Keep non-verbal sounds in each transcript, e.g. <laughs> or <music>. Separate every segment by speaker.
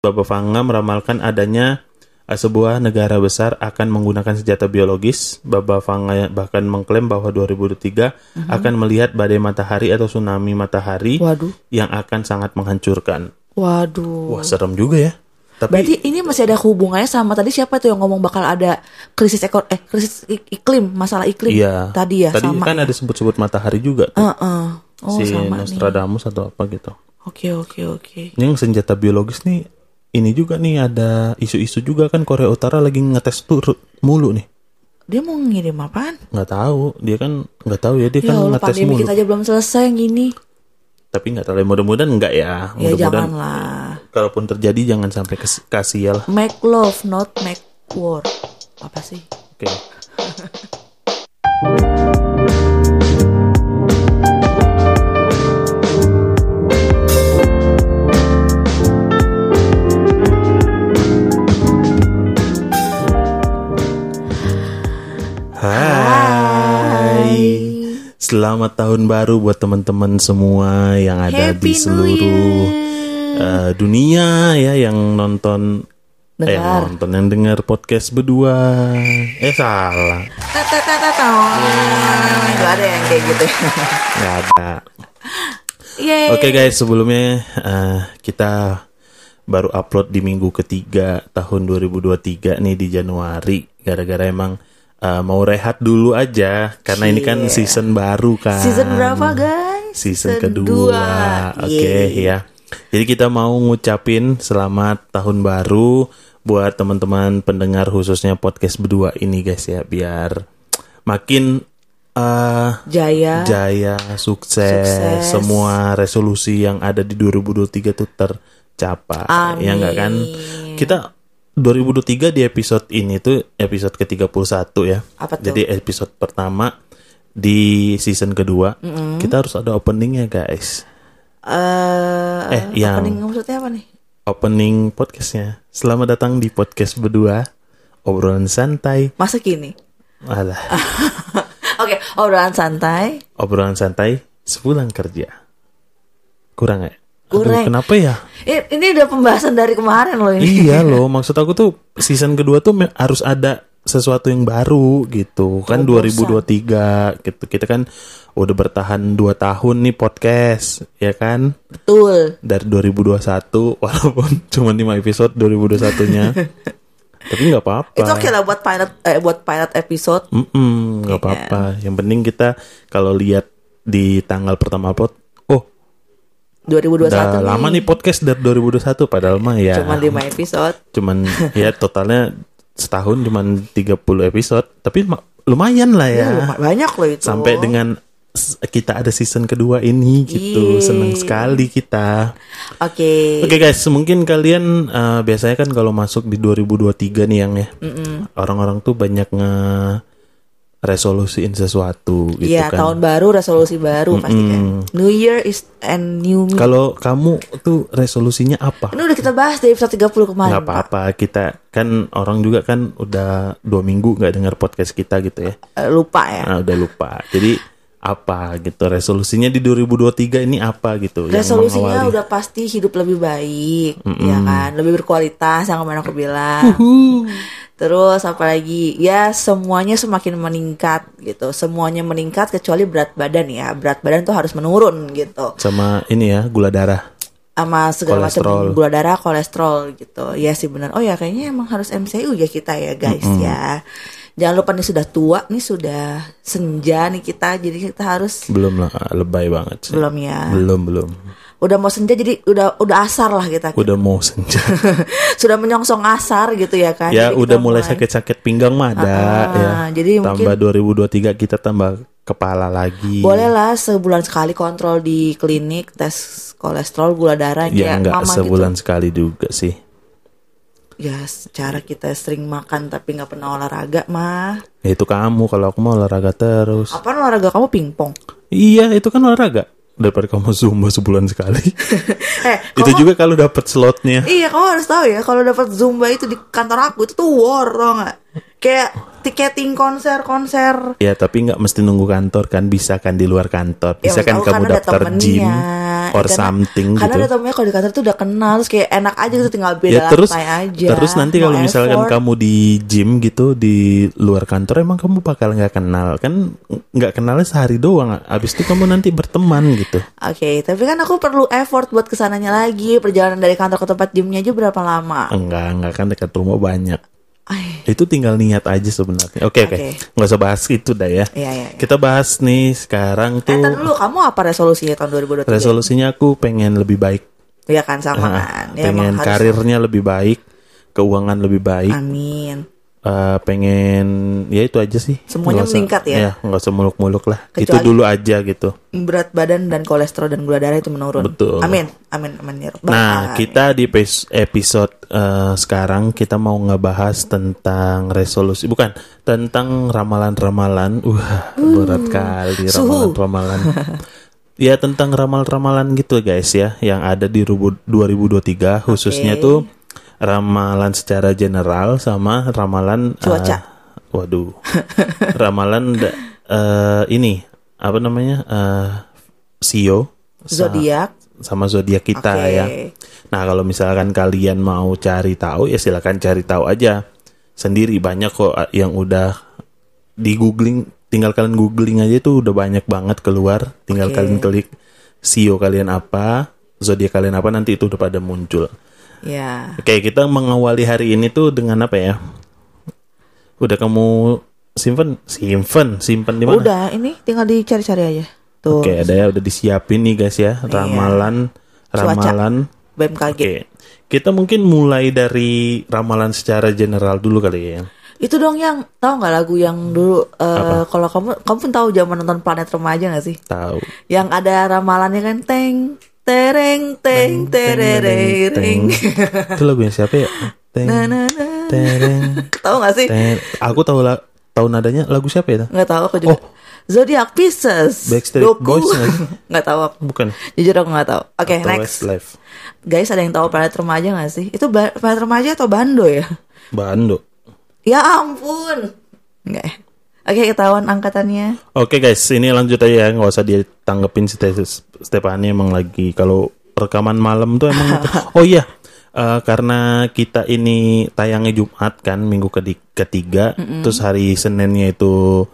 Speaker 1: Bapak Fanga meramalkan adanya uh, sebuah negara besar akan menggunakan senjata biologis. Bapak Fanga bahkan mengklaim bahwa 2023 akan melihat badai matahari atau tsunami matahari
Speaker 2: Waduh.
Speaker 1: yang akan sangat menghancurkan.
Speaker 2: Waduh.
Speaker 1: Wah, serem juga ya. Tapi
Speaker 2: Berarti ini masih ada hubungannya sama tadi siapa tuh yang ngomong bakal ada krisis ekor eh krisis ik- iklim, masalah iklim.
Speaker 1: iya.
Speaker 2: Tadi ya
Speaker 1: Tadi
Speaker 2: sama.
Speaker 1: kan ada sebut-sebut matahari juga tuh.
Speaker 2: Heeh. Oh,
Speaker 1: si
Speaker 2: sama nih.
Speaker 1: Nostradamus atau apa gitu.
Speaker 2: Oke, oke, oke.
Speaker 1: Yang senjata biologis nih ini juga nih ada isu-isu juga kan Korea Utara lagi ngetes tuh mulu nih.
Speaker 2: Dia mau ngirim apaan?
Speaker 1: Nggak tahu, dia kan nggak tahu ya dia
Speaker 2: Ya
Speaker 1: kan
Speaker 2: Allah,
Speaker 1: ngetes
Speaker 2: pandemi
Speaker 1: mulu.
Speaker 2: kita aja belum selesai yang gini.
Speaker 1: Tapi nggak tahu, mudah-mudahan enggak ya.
Speaker 2: Ya
Speaker 1: Mudah-mudahan
Speaker 2: janganlah.
Speaker 1: kalaupun terjadi jangan sampai kasih lah.
Speaker 2: Make love, not make war. Apa sih?
Speaker 1: Oke. Hai. <laughs> Selamat tahun baru buat teman-teman semua yang ada di
Speaker 2: Happy New
Speaker 1: seluruh eh, dunia ya yang nonton eh
Speaker 2: Dengar.
Speaker 1: nonton yang dengar podcast berdua. Eh salah.
Speaker 2: Tatatatatam. Gak ada yang kayak gitu.
Speaker 1: Nggak ada. Oke guys, sebelumnya eh, kita baru upload di minggu ketiga tahun 2023 nih di Januari. Gara-gara emang eh, mau rehat dulu aja karena ini kan
Speaker 2: Cie.
Speaker 1: season baru kan.
Speaker 2: Season berapa guys?
Speaker 1: Season, kedua. Oke
Speaker 2: Yeay.
Speaker 1: ya. Jadi kita mau ngucapin selamat tahun baru buat teman-teman pendengar khususnya podcast berdua ini guys ya biar makin eh
Speaker 2: Jaya.
Speaker 1: jaya, sukses,
Speaker 2: Sukses.
Speaker 1: semua resolusi yang ada di 2023 itu tercapai.
Speaker 2: Amin.
Speaker 1: Ya enggak kan? Kita 2023 di episode ini tuh episode ke-31 ya.
Speaker 2: Apa tuh?
Speaker 1: Jadi episode pertama di season kedua, kita harus ada openingnya guys.
Speaker 2: Eh,
Speaker 1: Eh, yang-
Speaker 2: opening maksudnya apa nih?
Speaker 1: Opening podcastnya. Selamat datang di podcast berdua, obrolan santai.
Speaker 2: Masa gini?
Speaker 1: Alah, <laughs>
Speaker 2: Oke, obrolan santai.
Speaker 1: obrolan santai sepulang kerja. Kurang ya? Aduh, kenapa ya?
Speaker 2: Ini udah pembahasan dari kemarin loh ini.
Speaker 1: iya <laughs> loh, maksud aku tuh season kedua tuh harus ada sesuatu yang baru gitu. Kan
Speaker 2: Oh,
Speaker 1: 2023 gitu. Kita kan udah bertahan 2 tahun nih podcast, ya kan?
Speaker 2: Betul.
Speaker 1: Dari 2021 <laughs> walaupun cuma 5 episode 2021-nya. <laughs> Tapi nggak apa-apa.
Speaker 2: Itu oke lah buat pilot eh, buat pilot episode.
Speaker 1: Mm-mm, nggak apa-apa. Yang penting kita kalau lihat di tanggal pertama oh
Speaker 2: 2021
Speaker 1: udah lama nih. podcast dari 2021 padahal mah ya.
Speaker 2: Cuma 5 episode.
Speaker 1: cuman ya totalnya setahun cuman 30 episode. Tapi ma- lumayan lah ya.
Speaker 2: Ya, banyak loh itu.
Speaker 1: sampai dengan kita ada season kedua ini gitu.
Speaker 2: Yeay.
Speaker 1: seneng sekali kita.
Speaker 2: Oke.
Speaker 1: oke guys mungkin kalian eh, biasanya kan kalau masuk di 2023 nih yang ya. Orang-orang tuh banyak nge resolusiin sesuatu gitu
Speaker 2: Iya,
Speaker 1: kan
Speaker 2: tahun baru, resolusi baru pasti kan. New Year is and new me.
Speaker 1: kalau kamu tuh resolusinya apa
Speaker 2: Ini udah kita bahas di episode 30 kemarin.
Speaker 1: nggak apa-apa kita kan orang juga kan udah dua minggu nggak dengar podcast kita gitu ya.
Speaker 2: Eh, lupa ya.
Speaker 1: nah, udah lupa jadi apa gitu resolusinya di 2023 ini apa gitu
Speaker 2: Resolusinya udah pasti hidup lebih baik, ya kan, lebih berkualitas yang kemarin aku bilang. Terus apalagi ya semuanya semakin meningkat gitu, semuanya meningkat kecuali berat badan ya, berat badan tuh harus menurun gitu,
Speaker 1: sama ini ya gula darah
Speaker 2: sama segala
Speaker 1: Kolesterol.
Speaker 2: macam gula darah, kolesterol gitu. Ya sih benar. Oh ya kayaknya emang harus MCU ya kita ya guys ya. Jangan lupa nih sudah tua nih sudah senja nih kita, jadi kita harus
Speaker 1: belum lah lebay banget sih
Speaker 2: belum ya.
Speaker 1: belum belum
Speaker 2: Udah mau senja jadi udah udah asar lah kita.
Speaker 1: udah mau senja <laughs>
Speaker 2: sudah menyongsong asar gitu ya kan.
Speaker 1: ya
Speaker 2: Jadi
Speaker 1: udah mulai sakit-sakit pinggang mah ada
Speaker 2: Ah,
Speaker 1: ya
Speaker 2: jadi mungkin-
Speaker 1: tambah 2023 kita tambah kepala lagi
Speaker 2: Boleh lah sebulan sekali kontrol di klinik tes kolesterol gula darah
Speaker 1: ya
Speaker 2: kayak
Speaker 1: nggak
Speaker 2: mama
Speaker 1: sebulan sekali juga sih
Speaker 2: gitu. Ya secara kita sering makan tapi nggak pernah olahraga mah.
Speaker 1: Ya, itu kamu kalau aku mau olahraga terus
Speaker 2: Apa olahraga kamu pingpong?
Speaker 1: Iya, itu kan olahraga. Daripada kamu <laughs> zumba sebulan sekali. <laughs>
Speaker 2: Eh,
Speaker 1: itu juga kalau dapat slotnya.
Speaker 2: Iya kamu harus tahu ya kalau dapat zumba itu di kantor aku itu tuh war tau? Kayak tiketing konser-konser
Speaker 1: Ya, tapi nggak mesti nunggu kantor kan, bisa kan di luar kantor.
Speaker 2: Ya,
Speaker 1: Bisa kan
Speaker 2: tahu
Speaker 1: kamu daftar gym. Or
Speaker 2: karena,
Speaker 1: something
Speaker 2: karena
Speaker 1: gitu.
Speaker 2: ada temennya kalau di kantor tuh udah kenal terus kayak enak aja gitu tinggal beda
Speaker 1: ya terus
Speaker 2: lantai aja
Speaker 1: terus nanti
Speaker 2: No
Speaker 1: kalau misalkan
Speaker 2: effort.
Speaker 1: kamu di gym gitu di luar kantor emang kamu bakal nggak kenal kan nggak kenalnya sehari doang abis itu kamu nanti berteman gitu
Speaker 2: Oke, tapi kan aku perlu effort buat ke sananya lagi. Perjalanan dari kantor ke tempat gymnya aja berapa lama?
Speaker 1: enggak enggak kan dekat rumah banyak itu tinggal niat aja sebenarnya oke oke
Speaker 2: Oke.
Speaker 1: nggak usah bahas itu dah ya
Speaker 2: iya, iya. iya.
Speaker 1: kita bahas nih sekarang
Speaker 2: Eh,
Speaker 1: tuh
Speaker 2: ntar dulu, kamu apa resolusinya tahun 2023?
Speaker 1: resolusinya aku pengen lebih baik
Speaker 2: Iya kan, sama
Speaker 1: Nah,
Speaker 2: kan. Ya,
Speaker 1: pengen
Speaker 2: emang harus-
Speaker 1: karirnya lebih baik keuangan lebih baik
Speaker 2: Amin.
Speaker 1: Eh, pengen ya itu aja sih
Speaker 2: Semuanya
Speaker 1: usah-
Speaker 2: meningkat ya?
Speaker 1: ya nggak usah muluk-muluk lah itu
Speaker 2: Kecuali-
Speaker 1: dulu aja gitu
Speaker 2: Berat badan dan kolesterol dan gula darah itu menurun.
Speaker 1: Betul.
Speaker 2: Amin. Amin. Amin. ya Rabbal
Speaker 1: Nah, kita di episode eh, sekarang kita mau ngebahas tentang resolusi, bukan tentang ramalan-ramalan. Wah, berat kali ramalan-ramalan. <laughs> ya tentang ramal-ramalan gitu guys ya, yang ada di rubu- 2023 khususnya
Speaker 2: Oke.
Speaker 1: tuh ramalan secara general sama ramalan eh,
Speaker 2: Cuaca.
Speaker 1: waduh, <laughs> ramalan eh, ini apa namanya eh, Sio
Speaker 2: zodiak.
Speaker 1: sama zodiak kita
Speaker 2: Oke.
Speaker 1: ya. Nah, kalau misalkan kalian mau cari tahu ya silakan cari tahu aja. Sendiri banyak kok uh, yang udah di googling, tinggal kalian googling aja tuh udah banyak banget keluar. Tinggal
Speaker 2: Oke.
Speaker 1: kalian klik sio kalian apa, zodiak kalian apa nanti itu udah pada muncul.
Speaker 2: Ya.
Speaker 1: Oke, kita mengawali hari ini tuh dengan apa ya? Udah kamu simpen, simpen, simpen di mana?
Speaker 2: Udah, ini tinggal dicari-cari aja. Tuh.
Speaker 1: Oke, ada ya udah disiapin nih guys ya, ramalan,
Speaker 2: Iya. Cuaca.
Speaker 1: ramalan.
Speaker 2: BMKG.
Speaker 1: Oke, kita mungkin mulai dari ramalan secara general dulu kali ya.
Speaker 2: Itu dong yang tahu nggak lagu yang dulu eh, kalau kamu kamu pun tahu zaman nonton Planet Remaja nggak sih?
Speaker 1: Tahu.
Speaker 2: Yang ada ramalannya kan teng tereng teng terereng.
Speaker 1: Itu lagunya siapa ya? Teng, tereng, <laughs>
Speaker 2: Tahu nggak sih?
Speaker 1: Aku tahu lah, tahu nadanya lagu siapa ya?
Speaker 2: Nggak tahu aku juga. Zodiac Pieces.
Speaker 1: Backstreet
Speaker 2: Doku.
Speaker 1: Boys <laughs> nggak
Speaker 2: tahu aku.
Speaker 1: Bukan.
Speaker 2: Jujur aku nggak tahu. Oke
Speaker 1: Atau
Speaker 2: next.
Speaker 1: Westlife.
Speaker 2: Guys ada yang tahu Planet Remaja nggak sih? Itu Planet Remaja atau Bando ya?
Speaker 1: Bando.
Speaker 2: Ya ampun. Nggak Oke ketahuan angkatannya.
Speaker 1: Oke guys, ini lanjut aja ya, nggak usah ditanggepin si Stefani emang lagi kalau rekaman malam tuh emang. <laughs> Oh iya, eh, karena kita ini tayangnya Jumat kan, minggu ketiga, terus hari Seninnya itu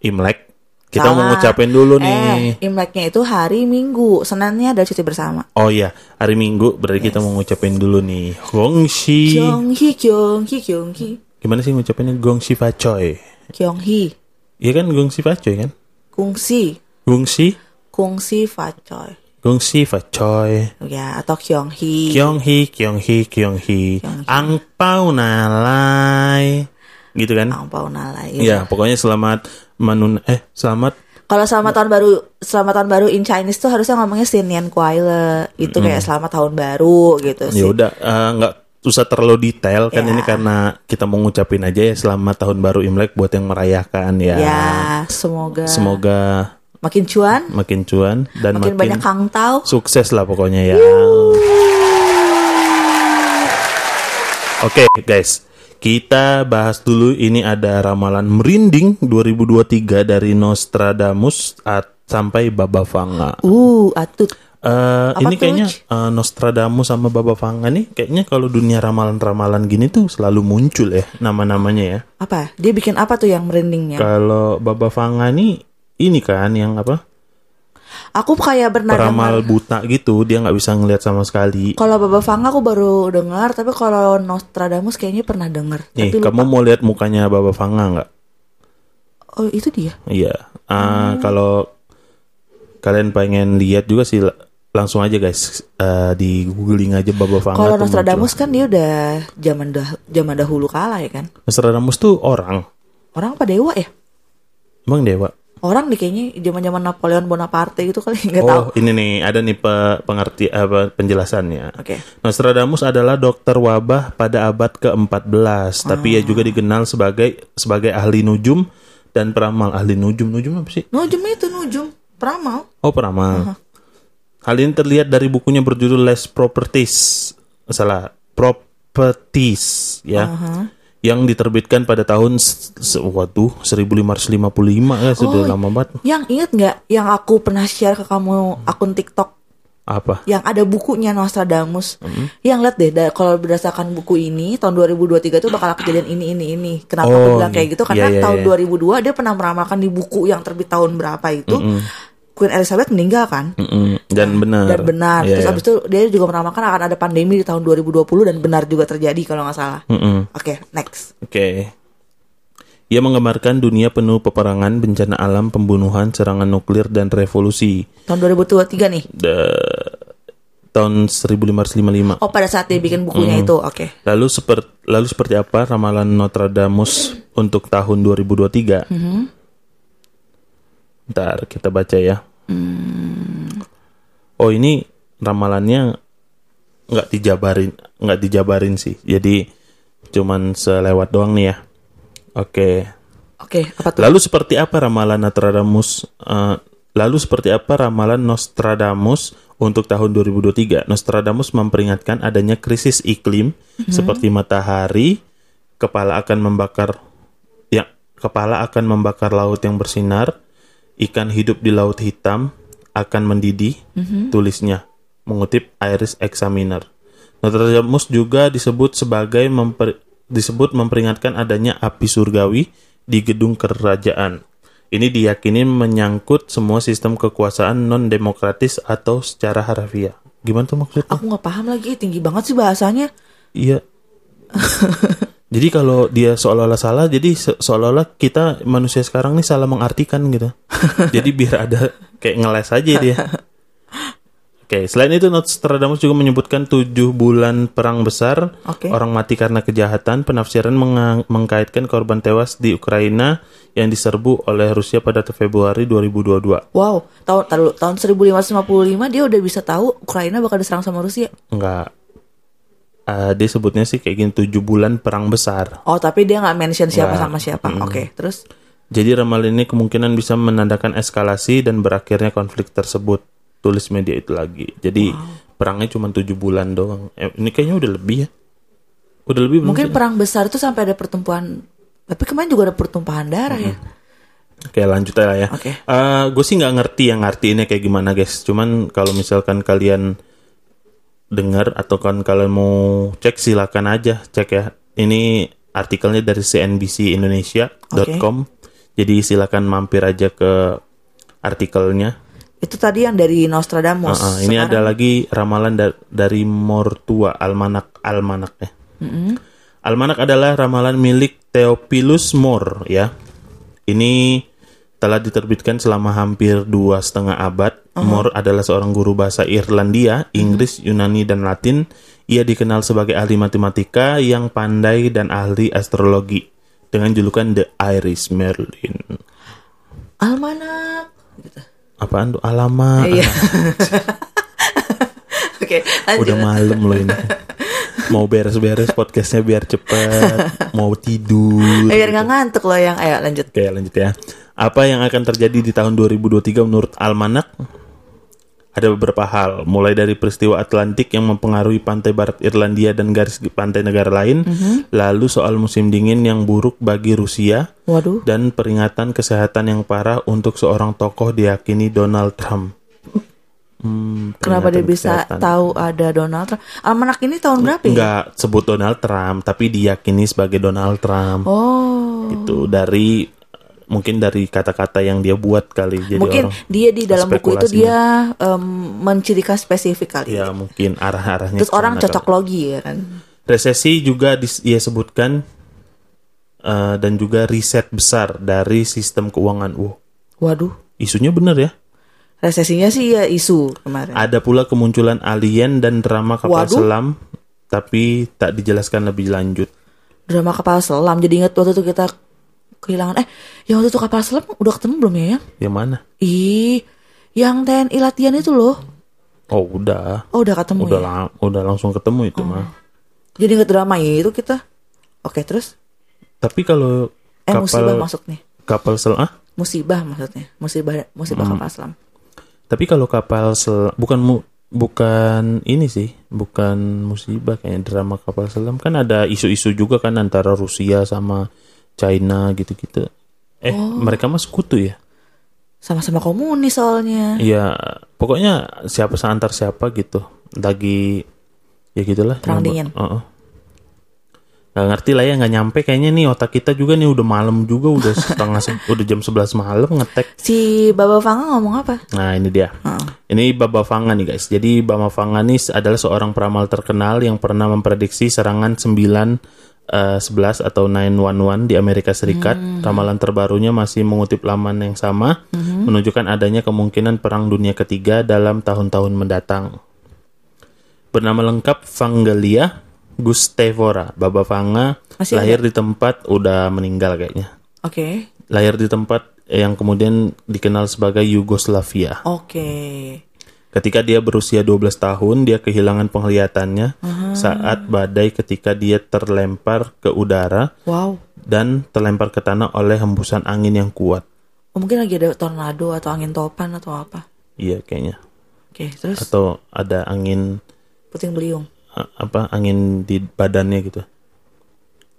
Speaker 1: Imlek. Kita mau
Speaker 2: Salah.
Speaker 1: ngucapin dulu
Speaker 2: Eh,
Speaker 1: nih.
Speaker 2: Imleknya itu hari Minggu. Seninnya ada cuti bersama.
Speaker 1: Oh iya, hari Minggu berarti kita mau ngucapin dulu nih. Gongshi.
Speaker 2: Kyonghi, Kyonghi, Kyonghi.
Speaker 1: Gimana sih ngucapinnya Gongshi Facoy?
Speaker 2: Kyonghi.
Speaker 1: Iya kan Gongshi Facoy kan?
Speaker 2: Kungsi.
Speaker 1: Gongshi,
Speaker 2: Kungsi Facoy.
Speaker 1: Gongshi Facoy.
Speaker 2: Ya, atau. Kyonghi,
Speaker 1: Kyonghi, Kyonghi, Kyonghi. Angpau nalai, gitu kan?
Speaker 2: Ampau nalai.
Speaker 1: Ya, pokoknya selamat menun eh selamat
Speaker 2: Kalau selamat tahun baru, selamat tahun baru in Chinese tuh harusnya ngomongnya Sinian Kuaile. Itu kayak selamat tahun baru gitu
Speaker 1: ya
Speaker 2: sih.
Speaker 1: udah eh, nggak usah terlalu detail kan
Speaker 2: Ya.
Speaker 1: ini karena kita mau ngucapin aja ya selamat tahun baru Imlek buat yang merayakan ya.
Speaker 2: Ya, semoga
Speaker 1: Semoga
Speaker 2: makin cuan,
Speaker 1: makin cuan dan
Speaker 2: makin,
Speaker 1: makin,
Speaker 2: banyak kang tau.
Speaker 1: sukses lah pokoknya ya. Oke guys, kita bahas dulu ini ada ramalan merinding 2023 dari Nostradamus at- sampai Baba Vanga.
Speaker 2: Uh, atut.
Speaker 1: Eh, ini
Speaker 2: tuh,
Speaker 1: kayaknya
Speaker 2: Uj?
Speaker 1: eh, Nostradamus sama Baba Vanga nih kayaknya kalau dunia ramalan-ramalan gini tuh selalu muncul ya nama-namanya ya.
Speaker 2: Apa? Dia bikin apa tuh yang merindingnya?
Speaker 1: Kalau Baba Vanga nih ini kan yang apa?
Speaker 2: Aku kayak
Speaker 1: Peramal
Speaker 2: dengar.
Speaker 1: buta gitu, dia nggak bisa ngelihat sama sekali.
Speaker 2: Kalau Baba Vanga aku baru dengar, tapi kalau Nostradamus kayaknya pernah dengar.
Speaker 1: Nih,
Speaker 2: Tapi lupa.
Speaker 1: kamu mau lihat mukanya Baba Vanga nggak?
Speaker 2: Oh, itu dia.
Speaker 1: Iya. Ah,
Speaker 2: Hmm.
Speaker 1: Kalau kalian pengen lihat juga sih langsung aja guys Eh, di googling aja Baba Vanga.
Speaker 2: Kalau Nostradamus kan dia udah zaman dah zaman dahulu kala ya kan.
Speaker 1: Nostradamus tuh orang,
Speaker 2: Orang apa dewa ya?
Speaker 1: emang dewa.
Speaker 2: Orang nih kayaknya zaman-zaman Napoleon Bonaparte gitu kali <laughs> nggak tahu.
Speaker 1: Oh, ini nih ada nih pe- pengerti apa penjelasannya.
Speaker 2: Oke.
Speaker 1: Nostradamus adalah dokter wabah pada abad ke-14, tapi ia juga dikenal sebagai sebagai ahli nujum dan peramal. Ahli nujum, nujum apa sih?
Speaker 2: Nujum itu nujum, peramal.
Speaker 1: Oh, peramal. Hal ini terlihat dari bukunya berjudul Less Properties. Salah, Properties ya. Yang diterbitkan pada tahun waduh 1555 ya sudah
Speaker 2: Oh.
Speaker 1: lama banget.
Speaker 2: Yang inget nggak yang aku pernah share ke kamu akun TikTok
Speaker 1: Apa?
Speaker 2: yang ada bukunya Nostradamus.
Speaker 1: Mm-hmm.
Speaker 2: Yang lihat deh, da- kalau berdasarkan buku ini tahun 2023 itu bakal kejadian ini ini ini. Kenapa aku
Speaker 1: Oh,
Speaker 2: bilang kayak gitu? Karena
Speaker 1: Iya, iya,
Speaker 2: tahun
Speaker 1: iya.
Speaker 2: 2002 dia pernah meramalkan di buku yang terbit tahun berapa itu Queen Elizabeth meninggal kan?
Speaker 1: Mm-mm. Dan benar.
Speaker 2: Dan benar.
Speaker 1: Iya,
Speaker 2: Terus
Speaker 1: iya.
Speaker 2: abis itu dia juga meramalkan akan ada pandemi di tahun 2020 dan benar juga terjadi kalau nggak salah.
Speaker 1: Mm-mm.
Speaker 2: Oke, next.
Speaker 1: Oke. Ia menggambarkan dunia penuh peperangan, bencana alam, pembunuhan, serangan nuklir, dan revolusi.
Speaker 2: Tahun 2023 nih.
Speaker 1: Da- tahun 1555.
Speaker 2: Oh, pada saat dia bikin bukunya itu. Oke.
Speaker 1: Lalu seperti lalu seperti apa ramalan Nostradamus untuk tahun 2023? Ntar kita baca ya. Oh ini ramalannya nggak dijabarin, nggak dijabarin sih. Jadi cuman selewat doang nih ya. Oke.
Speaker 2: Oke, apa tuh?
Speaker 1: Lalu seperti apa ramalan Nostradamus? eh, lalu seperti apa ramalan Nostradamus untuk tahun 2023? Nostradamus memperingatkan adanya krisis iklim seperti matahari, kepala akan membakar ya, kepala akan membakar laut yang bersinar, ikan hidup di laut hitam akan mendidih, tulisnya mengutip Iris Examiner. Nostradamus juga disebut sebagai memper- disebut memperingatkan adanya api surgawi di gedung kerajaan. Ini diyakini menyangkut semua sistem kekuasaan non demokratis atau secara harfiah. Gimana tuh maksudnya?
Speaker 2: Aku nggak paham lagi, tinggi banget sih bahasanya.
Speaker 1: Iya. <laughs> jadi kalau dia seolah-olah salah, jadi se- seolah-olah kita manusia sekarang nih salah mengartikan gitu. <laughs> jadi biar ada kayak ngeles aja dia. Oke, selain itu Nostradamus juga menyebutkan tujuh bulan perang besar,
Speaker 2: Oke.
Speaker 1: orang mati karena kejahatan, penafsiran menga- mengkaitkan korban tewas di Ukraina yang diserbu oleh Rusia pada Februari 2022.
Speaker 2: Wow, tahun tahun 1555 dia udah bisa tahu Ukraina bakal diserang sama Rusia.
Speaker 1: Enggak. Eh, dia sebutnya sih kayak gini tujuh bulan perang besar.
Speaker 2: Oh, tapi dia nggak mention siapa
Speaker 1: Nggak.
Speaker 2: sama siapa. Oke, terus
Speaker 1: Jadi ramalan ini kemungkinan bisa menandakan eskalasi dan berakhirnya konflik tersebut. Tulis media itu lagi. Jadi perangnya cuma tujuh bulan doang. Eh, ini kayaknya udah lebih ya. Udah lebih
Speaker 2: mungkin perang besar itu sampai ada pertumpahan. Tapi kemarin juga ada pertumpahan darah ya.
Speaker 1: Oke lanjut aja ya.
Speaker 2: Oke.
Speaker 1: gue sih nggak ngerti yang ngartiinnya kayak gimana guys. Cuman kalau misalkan kalian dengar atau kan kalian mau cek silakan aja cek ya. Ini artikelnya dari cnbcindonesia.com. Jadi silakan mampir aja ke artikelnya.
Speaker 2: Itu tadi yang dari Nostradamus.
Speaker 1: Uh-uh, ini ada lagi ramalan da- dari Mortua Almanak Almanak ya. Almanak adalah ramalan milik Theophilus More ya. Ini telah diterbitkan selama hampir dua setengah abad. More adalah seorang guru bahasa Irlandia, Inggris, Yunani, dan Latin. Ia dikenal sebagai ahli matematika yang pandai dan ahli astrologi dengan julukan The Irish Merlin.
Speaker 2: Almanak.
Speaker 1: Apaan tuh? Alamak.
Speaker 2: Iya. <laughs> Oke, lanjut.
Speaker 1: Udah malam loh ini. <laughs> Mau beres-beres podcastnya biar cepet. Mau tidur.
Speaker 2: Biar nggak ngantuk loh yang ayo lanjut.
Speaker 1: Oke lanjut ya. Apa yang akan terjadi di tahun 2023 menurut Almanak? Ada beberapa hal, mulai dari peristiwa Atlantik yang mempengaruhi pantai barat Irlandia dan garis pantai negara lain, lalu soal musim dingin yang buruk bagi Rusia,
Speaker 2: Waduh.
Speaker 1: dan peringatan kesehatan yang parah untuk seorang tokoh diyakini Donald Trump. Hmm,
Speaker 2: Kenapa dia bisa
Speaker 1: kesehatan.
Speaker 2: tahu ada Donald Trump? Almanak ini tahun berapa ya?
Speaker 1: Nggak sebut Donald Trump, tapi diyakini sebagai Donald Trump.
Speaker 2: Oh.
Speaker 1: Gitu dari mungkin dari kata-kata yang dia buat kali. Jadi
Speaker 2: Mungkin
Speaker 1: orang
Speaker 2: dia di dalam buku itu dia em, mencirikan spesifik kali.
Speaker 1: ya mungkin arah-arahnya.
Speaker 2: Terus orang cocok
Speaker 1: kali.
Speaker 2: logi ya kan.
Speaker 1: Resesi juga dis- dia sebutkan eh, dan juga riset besar dari sistem keuangan. Wow,
Speaker 2: Waduh.
Speaker 1: isunya bener ya.
Speaker 2: Resesinya sih ya isu kemarin.
Speaker 1: Ada pula kemunculan alien dan drama kapal
Speaker 2: Waduh.
Speaker 1: selam, tapi tak dijelaskan lebih lanjut.
Speaker 2: Drama kapal selam. Jadi ingat waktu itu kita kehilangan. Eh, yang waktu itu kapal selam udah ketemu belum ya? Yang?
Speaker 1: Yang mana?
Speaker 2: Ih, yang TNI latihan itu loh.
Speaker 1: Oh udah,
Speaker 2: Oh udah ketemu
Speaker 1: udah
Speaker 2: ya.
Speaker 1: lang- udah langsung ketemu itu mah.
Speaker 2: Jadi ingat drama itu kita. Oke terus.
Speaker 1: Tapi kalau
Speaker 2: Eh musibah
Speaker 1: kapal
Speaker 2: maksudnya.
Speaker 1: kapal selam, ah?
Speaker 2: Musibah maksudnya. Musibah musibah
Speaker 1: Hmm.
Speaker 2: kapal selam.
Speaker 1: Tapi kalau kapal sel bukan mu- bukan ini sih, bukan musibah kayak drama kapal selam kan ada isu-isu juga kan antara Rusia sama China gitu-gitu. Eh,
Speaker 2: Oh.
Speaker 1: mereka mah sekutu ya?
Speaker 2: Sama-sama komunis soalnya.
Speaker 1: Iya, pokoknya siapa seantar siapa gitu. Lagi ya gitulah.
Speaker 2: Perang dingin.
Speaker 1: Heeh. Nggak ngerti lah ya, nggak nyampe kayaknya nih otak kita juga nih udah malam juga, udah setengah se- <laughs> udah jam 11 malam ngetek.
Speaker 2: Si Baba Fanga ngomong apa?
Speaker 1: Nah ini dia. Ini Baba Vanga nih guys. Jadi Baba Vanga nih adalah seorang peramal terkenal yang pernah memprediksi serangan 9 eh, 11 atau 911 di Amerika Serikat. Ramalan terbarunya masih mengutip laman yang sama, menunjukkan adanya kemungkinan perang dunia ketiga dalam tahun-tahun mendatang. Bernama lengkap Vangelia Gustevora. Baba Vanga
Speaker 2: Masih
Speaker 1: lahir di tempat udah meninggal kayaknya.
Speaker 2: Oke.
Speaker 1: Lahir di tempat yang kemudian dikenal sebagai Yugoslavia.
Speaker 2: Oke.
Speaker 1: Ketika dia berusia 12 tahun, dia kehilangan penglihatannya saat badai ketika dia terlempar ke udara
Speaker 2: Wow.
Speaker 1: dan terlempar ke tanah oleh hembusan angin yang kuat.
Speaker 2: Oh, mungkin lagi ada tornado atau angin topan atau apa.
Speaker 1: Iya kayaknya.
Speaker 2: Oke, terus
Speaker 1: Atau ada angin
Speaker 2: puting beliung.
Speaker 1: Apa angin di badannya gitu.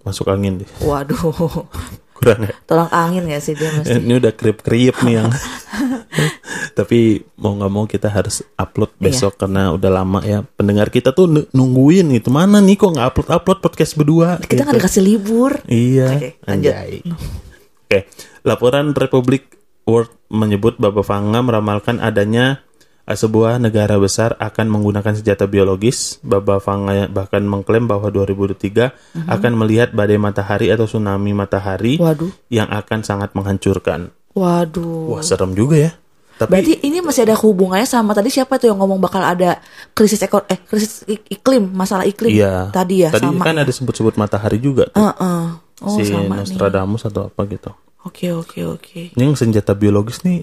Speaker 1: Masuk angin deh. <laughs>
Speaker 2: Waduh.
Speaker 1: Kurang ya.
Speaker 2: Tolong angin ya sih dia mesti. <laughs>
Speaker 1: Ini udah kriep-kriep nih yang. <laughs> Tapi mau nggak mau kita harus upload besok karena udah lama ya. Pendengar kita tuh nu- nungguin gitu. Mana nih kok nggak upload-upload podcast berdua?
Speaker 2: Kita nggak
Speaker 1: gitu.
Speaker 2: dikasih libur.
Speaker 1: Iya.
Speaker 2: Oke, lanjut.
Speaker 1: Anjay. Oke, laporan Republik World menyebut Baba Vanga meramalkan adanya sebuah negara besar akan menggunakan senjata biologis. Baba Vanga bahkan mengklaim bahwa 2023
Speaker 2: Mhm.
Speaker 1: akan melihat badai matahari atau tsunami matahari
Speaker 2: Waduh.
Speaker 1: yang akan sangat menghancurkan.
Speaker 2: Waduh.
Speaker 1: Wah, serem juga ya. Tapi
Speaker 2: Berarti ini masih ada hubungannya sama tadi siapa tuh yang ngomong bakal ada krisis ekor eh krisis ik- iklim, masalah iklim.
Speaker 1: iya.
Speaker 2: Tadi ya
Speaker 1: Tadi
Speaker 2: sama.
Speaker 1: kan
Speaker 2: ya?
Speaker 1: ada sebut-sebut matahari juga tuh.
Speaker 2: Heeh. Oh,
Speaker 1: si
Speaker 2: sama nih.
Speaker 1: Nostradamus atau apa gitu.
Speaker 2: Oke, oke, oke.
Speaker 1: Ini yang senjata biologis nih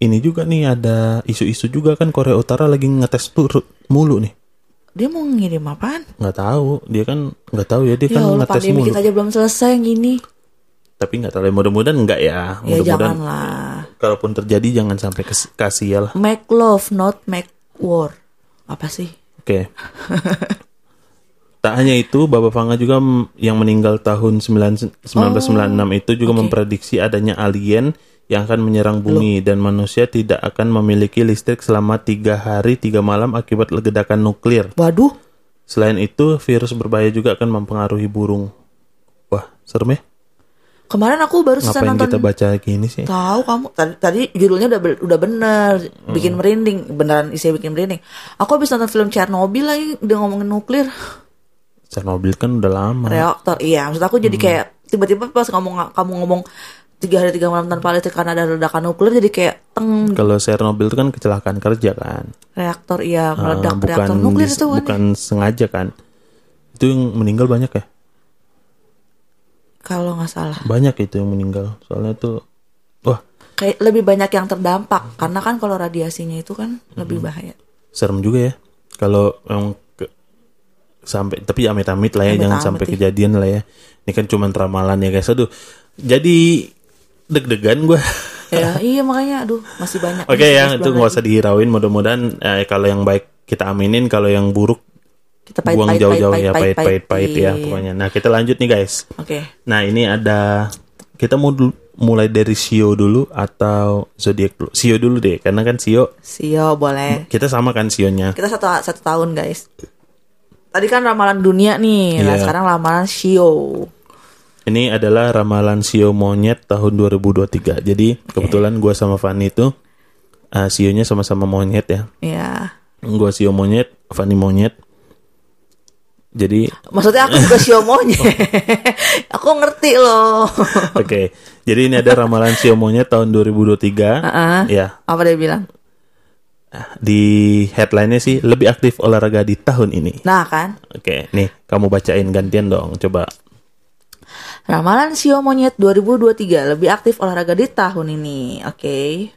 Speaker 1: ini juga nih ada isu-isu juga kan Korea Utara lagi ngetes tuh ru- mulu nih.
Speaker 2: Dia mau ngirim apaan?
Speaker 1: Nggak tahu, dia kan nggak tahu ya dia
Speaker 2: Ya
Speaker 1: kan
Speaker 2: Allah,
Speaker 1: ngetes
Speaker 2: pandemi
Speaker 1: mulu.
Speaker 2: kita aja belum selesai yang gini.
Speaker 1: Tapi nggak tahu, ya, mudah-mudahan nggak ya.
Speaker 2: Ya
Speaker 1: Mudah-mudahan
Speaker 2: janganlah.
Speaker 1: kalaupun terjadi jangan sampai kasih lah.
Speaker 2: Make love, not make war. Apa sih?
Speaker 1: Oke. tak hanya itu, Baba Vanga juga yang meninggal tahun 9 1996 itu juga
Speaker 2: oke.
Speaker 1: memprediksi adanya alien yang akan menyerang bumi dan manusia tidak akan memiliki listrik selama tiga hari tiga malam akibat ledakan nuklir.
Speaker 2: Waduh,
Speaker 1: Selain itu, virus berbahaya juga akan mempengaruhi burung. Wah, serem ya?
Speaker 2: kemarin aku baru selesai nonton.
Speaker 1: kita baca gini sih?
Speaker 2: Tahu kamu tadi, tadi judulnya udah udah bener,
Speaker 1: Hmm.
Speaker 2: bikin merinding, beneran isinya bikin merinding. Aku habis nonton film Chernobyl lagi, dia ngomongin nuklir,
Speaker 1: Chernobyl kan udah lama.
Speaker 2: reaktor. Iya, maksud aku
Speaker 1: Hmm.
Speaker 2: jadi kayak tiba-tiba pas ngomong kamu ngomong tiga hari tiga malam tanpa listrik karena ada ledakan nuklir, jadi kayak teng
Speaker 1: Kalau Chernobyl itu kan kecelakaan kerja kan.
Speaker 2: reaktor iya
Speaker 1: Ah,
Speaker 2: meledak
Speaker 1: bukan
Speaker 2: reaktor nuklir itu kan.
Speaker 1: bukan sengaja kan. Itu yang meninggal banyak ya?
Speaker 2: Kalau nggak salah.
Speaker 1: Banyak itu yang meninggal. Soalnya itu wah,
Speaker 2: Kayak lebih banyak yang terdampak karena kan kalau radiasinya itu kan lebih
Speaker 1: Hmm.
Speaker 2: bahaya.
Speaker 1: serem juga ya. Kalau yang ke- sampai tapi amit-amit lah ya
Speaker 2: Amit-amit
Speaker 1: jangan sampai
Speaker 2: ya.
Speaker 1: kejadian lah ya. Ini kan cuma ramalan ya guys. Aduh. Jadi deg-degan gue.
Speaker 2: ya iya makanya aduh masih banyak.
Speaker 1: Oke
Speaker 2: Masih
Speaker 1: ya,
Speaker 2: sebelas
Speaker 1: itu nggak usah dihirauin. Mudah-mudahan eh, kalau yang baik kita aminin, kalau yang buruk
Speaker 2: Kita pahit,
Speaker 1: buang
Speaker 2: pahit,
Speaker 1: jauh-jauh
Speaker 2: pahit,
Speaker 1: ya,
Speaker 2: pahit,
Speaker 1: pahit-pahit pahit ya
Speaker 2: Iya.
Speaker 1: pokoknya. Nah kita lanjut nih guys.
Speaker 2: Oke.
Speaker 1: Nah ini ada kita mau dulu- mulai dari Sio dulu atau zodiak dulu. Sio dulu deh, karena kan Sio
Speaker 2: Sio boleh.
Speaker 1: kita sama kan Sionya.
Speaker 2: Kita satu satu tahun guys. Tadi kan ramalan dunia nih, nah
Speaker 1: Iya.
Speaker 2: sekarang ramalan Shio.
Speaker 1: Ini adalah ramalan Sio monyet tahun 2023. Jadi kebetulan gua sama Fanny itu uh, Sionya sama-sama monyet ya.
Speaker 2: Ya.
Speaker 1: Gua Sio monyet, Fanny monyet. Jadi
Speaker 2: Maksudnya aku juga Shio monyet. <laughs> aku ngerti loh.
Speaker 1: oke. Jadi ini ada ramalan Sio monyet tahun 2023.
Speaker 2: Heeh.
Speaker 1: Ya,
Speaker 2: Apa dia bilang?
Speaker 1: di headline-nya sih lebih aktif olahraga di tahun ini.
Speaker 2: Nah kan,
Speaker 1: Oke, nih kamu bacain gantian dong, coba.
Speaker 2: Ramalan Shio monyet 2023 lebih aktif olahraga di tahun ini. Oke.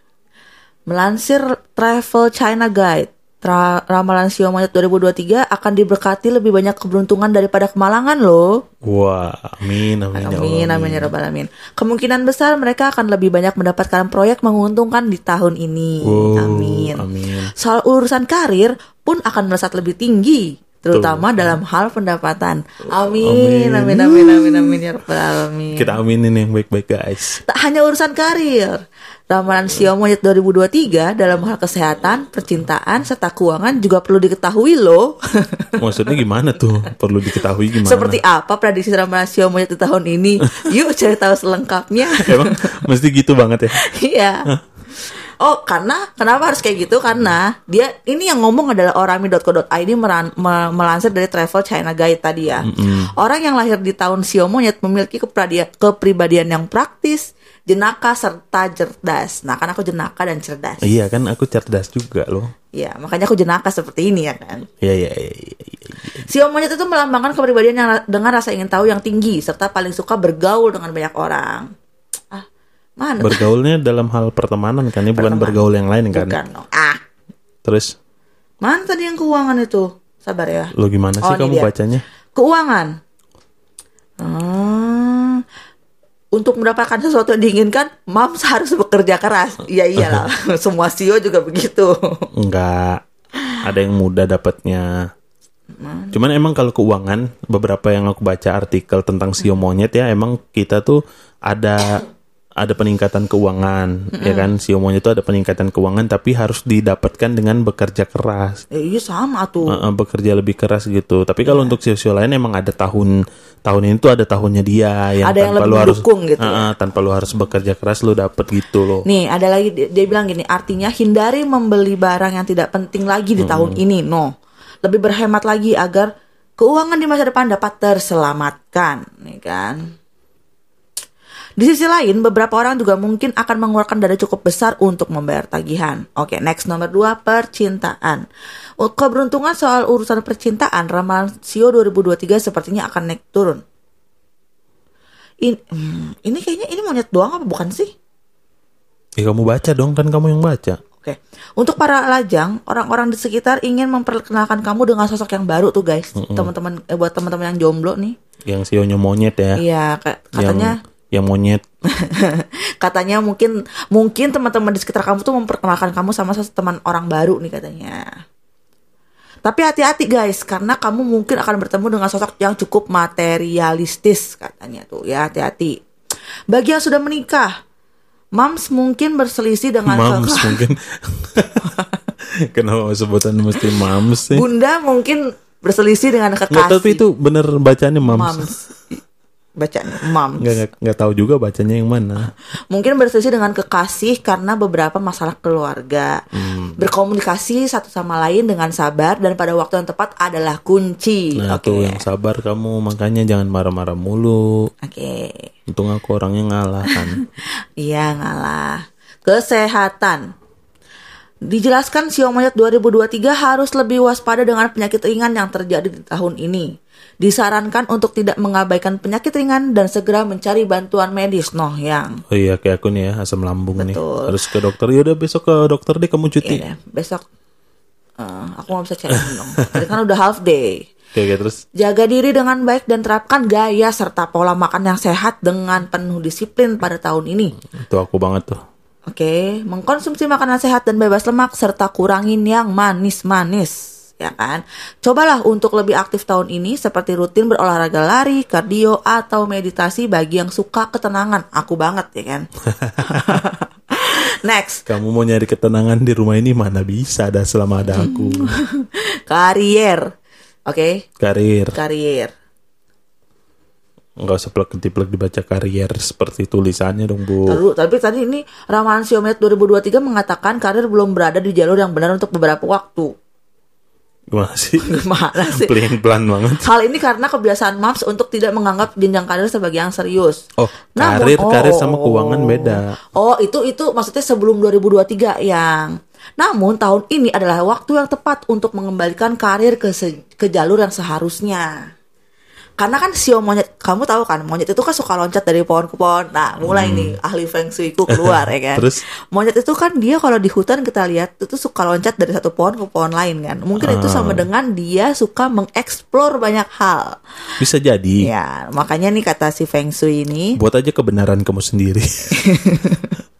Speaker 2: Melansir Travel China Guide, tra- ramalan Shio monyet 2023 akan diberkati lebih banyak keberuntungan daripada kemalangan loh.
Speaker 1: Wah, amin, amin, ya
Speaker 2: Amin, amin ya rabbal alamin. Kemungkinan besar mereka akan lebih banyak mendapatkan proyek menguntungkan di tahun ini.
Speaker 1: Wow,
Speaker 2: amin.
Speaker 1: amin.
Speaker 2: Soal urusan karir pun akan melesat lebih tinggi, terutama dalam hal pendapatan. Amin, amin, amin, amin, amin, ya rabbal alamin.
Speaker 1: Kita aminin yang baik-baik guys.
Speaker 2: Tak hanya urusan karir, Ramalan Sio Monyet 2023 dalam hal kesehatan, percintaan, serta keuangan juga perlu diketahui loh. <laughs>
Speaker 1: Maksudnya gimana tuh? Perlu diketahui gimana?
Speaker 2: Seperti apa prediksi ramalan Sio Monyet di tahun ini? <laughs> Yuk cari tahu selengkapnya.
Speaker 1: Emang mesti gitu banget ya? <laughs>
Speaker 2: Iya. Oh, karena kenapa harus kayak gitu? Karena dia ini yang ngomong adalah orami.co.id meran- me- melansir dari Travel China Guide tadi ya. Orang yang lahir di tahun Sio Monyet memiliki kepribadian yang praktis, jenaka serta cerdas. Nah, kan aku jenaka dan cerdas.
Speaker 1: Iya kan aku cerdas juga loh.
Speaker 2: Iya, makanya aku jenaka seperti ini ya kan.
Speaker 1: Iya iya iya. iya, iya.
Speaker 2: Sio Monyet itu melambangkan kepribadian yang dengan rasa ingin tahu yang tinggi serta paling suka bergaul dengan banyak orang. Mana?
Speaker 1: Bergaulnya dalam hal pertemanan kan bukan
Speaker 2: Pertemanan.
Speaker 1: bergaul yang lain kan.
Speaker 2: Bukan. Ah,
Speaker 1: Terus
Speaker 2: mana tadi yang keuangan itu? Sabar ya.
Speaker 1: lo gimana sih
Speaker 2: Oh, ini
Speaker 1: kamu
Speaker 2: dia.
Speaker 1: bacanya?
Speaker 2: Keuangan. Hmm, untuk mendapatkan sesuatu yang diinginkan, Mams harus bekerja keras. Iya iyalah, <laughs> semua CEO juga begitu.
Speaker 1: Enggak. Ada yang mudah dapatnya. Cuman emang kalau keuangan, beberapa yang aku baca artikel tentang sio monyet ya, emang kita tuh ada ada peningkatan keuangan, ya kan? Sio monyet itu ada peningkatan keuangan, tapi harus didapatkan dengan bekerja keras.
Speaker 2: Eh, iya sama tuh.
Speaker 1: Uh, uh, bekerja lebih keras gitu. Tapi kalau untuk sio-sio lain emang ada tahun tahun ini tuh ada tahunnya dia yang
Speaker 2: Ada yang
Speaker 1: tanpa
Speaker 2: lebih
Speaker 1: lu harus
Speaker 2: gitu
Speaker 1: uh, uh, tanpa lu harus bekerja keras lu dapet gitu loh.
Speaker 2: Nih, ada lagi dia, bilang gini, artinya hindari membeli barang yang tidak penting lagi di tahun ini. No. Lebih berhemat lagi agar keuangan di masa depan dapat terselamatkan, nih kan. Di sisi lain, beberapa orang juga mungkin akan mengeluarkan dana cukup besar untuk membayar tagihan. Oke, next nomor dua, percintaan. Keberuntungan soal urusan percintaan, ramalan Sio 2023 sepertinya akan naik turun. In- hmm, ini kayaknya ini monyet doang apa bukan sih?
Speaker 1: Ya kamu baca dong kan kamu yang baca.
Speaker 2: Oke, untuk para lajang, orang-orang di sekitar ingin memperkenalkan kamu dengan sosok yang baru tuh guys, teman-teman, eh, buat teman-teman yang jomblo nih.
Speaker 1: Yang sionya monyet ya.
Speaker 2: Iya, ka- katanya,
Speaker 1: Yang, yang monyet. <laughs>
Speaker 2: katanya mungkin, mungkin teman-teman di sekitar kamu tuh memperkenalkan kamu sama teman orang baru nih katanya. Tapi hati-hati guys, karena kamu mungkin akan bertemu dengan sosok yang cukup materialistis katanya tuh ya hati-hati. Bagi yang sudah menikah, Mams mungkin berselisih dengan
Speaker 1: Mams
Speaker 2: kakak-
Speaker 1: mungkin. <laughs> Kenapa sebutan mesti mams sih?
Speaker 2: Bunda mungkin berselisih dengan kekasih.
Speaker 1: Nggak, tapi itu bener bacanya mams.
Speaker 2: Mams. Bacanya Mams.
Speaker 1: Nggak, nggak, tahu juga bacanya yang mana.
Speaker 2: Mungkin berselisih dengan kekasih karena beberapa masalah keluarga.
Speaker 1: Hmm.
Speaker 2: Berkomunikasi satu sama lain dengan sabar dan pada waktu yang tepat adalah kunci.
Speaker 1: Nah
Speaker 2: Oke.
Speaker 1: tuh yang sabar kamu makanya jangan marah-marah mulu.
Speaker 2: Oke.
Speaker 1: Untung aku orangnya ngalah kan. <laughs>
Speaker 2: Iya ngalah. Kesehatan. Dijelaskan Sio Monyet 2023 harus lebih waspada dengan penyakit ringan yang terjadi di tahun ini. Disarankan untuk tidak mengabaikan penyakit ringan dan segera mencari bantuan medis. Noh yang.
Speaker 1: Oh iya kayak aku nih ya asam lambung nih.
Speaker 2: Betul.
Speaker 1: Harus ke dokter. Yaudah besok ke dokter deh kamu cuti.
Speaker 2: Iya, besok eh, aku nggak bisa cari dong. Tadi kan udah half day.
Speaker 1: Oke, oke, terus
Speaker 2: Jaga diri dengan baik dan terapkan gaya serta pola makan yang sehat dengan penuh disiplin pada tahun ini.
Speaker 1: itu aku banget tuh.
Speaker 2: Oke, mengkonsumsi makanan sehat dan bebas lemak serta kurangin yang manis-manis, ya kan? Cobalah untuk lebih aktif tahun ini seperti rutin berolahraga lari, kardio atau meditasi bagi yang suka ketenangan. Aku banget ya kan. <laughs> Next,
Speaker 1: Kamu mau nyari ketenangan di rumah ini mana bisa ada selama ada aku. <laughs>
Speaker 2: karier. Oke,
Speaker 1: Karir.
Speaker 2: karier.
Speaker 1: Nggak usah plek-plek dibaca karier seperti tulisannya dong, Bu.
Speaker 2: Lalu, tapi tadi ini ramalan Xiaomi 2023 mengatakan karir belum berada di jalur yang benar untuk beberapa waktu.
Speaker 1: Gimana sih?
Speaker 2: Gimana sih?
Speaker 1: Pelan-pelan banget.
Speaker 2: Hal ini karena kebiasaan Maps untuk tidak menganggap jenjang karir sebagai yang serius.
Speaker 1: Oh,
Speaker 2: Namun-
Speaker 1: karir, karir
Speaker 2: oh,
Speaker 1: sama keuangan beda.
Speaker 2: Oh, itu itu maksudnya sebelum 2023 yang. Namun tahun ini adalah waktu yang tepat untuk mengembalikan karir ke se- ke jalur yang seharusnya. Karena kan sio monyet, kamu tahu kan monyet itu kan suka loncat dari pohon ke pohon. Nah, mulai nih ahli feng shui ku keluar ya kan.
Speaker 1: Hmm. Terus?
Speaker 2: monyet itu kan dia kalau di hutan kita lihat itu suka loncat dari satu pohon ke pohon lain kan. Mungkin itu
Speaker 1: Ah.
Speaker 2: sama dengan dia suka mengeksplor banyak hal.
Speaker 1: Bisa jadi.
Speaker 2: Ya, makanya nih kata si feng shui ini
Speaker 1: Buat aja kebenaran kamu sendiri. <laughs>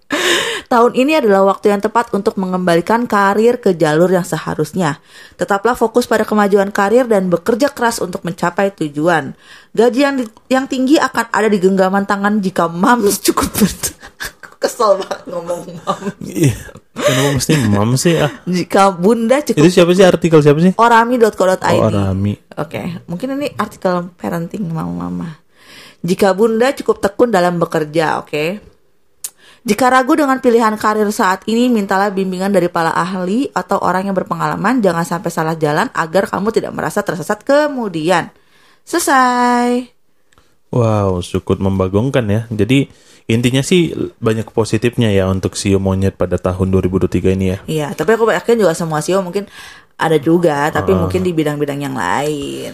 Speaker 2: Tahun ini adalah waktu yang tepat untuk mengembalikan karir ke jalur yang seharusnya. Tetaplah fokus pada kemajuan karir dan bekerja keras untuk mencapai tujuan. Gaji yang, di- yang tinggi akan ada di genggaman tangan jika mams cukup ber- <laughs> Kesel banget ngomong mam.
Speaker 1: Ih, kenapa mesti mam sih ah?
Speaker 2: Jika bunda
Speaker 1: Itu
Speaker 2: cukup
Speaker 1: siapa sih artikel siapa sih?
Speaker 2: orami.co.id.
Speaker 1: Oh, Rami.
Speaker 2: Oke, mungkin ini artikel parenting mama-mama. Jika bunda cukup tekun dalam bekerja, oke. Jika ragu dengan pilihan karir saat ini, mintalah bimbingan dari para ahli atau orang yang berpengalaman. Jangan sampai salah jalan agar kamu tidak merasa tersesat kemudian. Selesai.
Speaker 1: Wow, cukup membagongkan ya. Jadi intinya sih banyak positifnya ya untuk sio monyet pada tahun 2023 ini ya.
Speaker 2: Iya, tapi aku yakin juga semua CEO mungkin ada juga, tapi mungkin di bidang-bidang yang lain.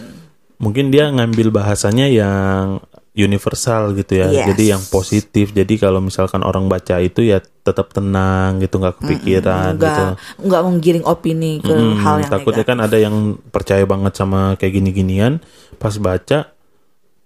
Speaker 1: Mungkin dia ngambil bahasanya yang universal gitu ya.
Speaker 2: Yes.
Speaker 1: Jadi yang positif. Jadi kalau misalkan orang baca itu ya tetap tenang gitu, nggak kepikiran gitu.
Speaker 2: Enggak, enggak menggiring opini ke
Speaker 1: Hmm,
Speaker 2: hal yang
Speaker 1: takutnya
Speaker 2: negatif.
Speaker 1: kan ada yang percaya banget sama kayak gini-ginian, pas baca,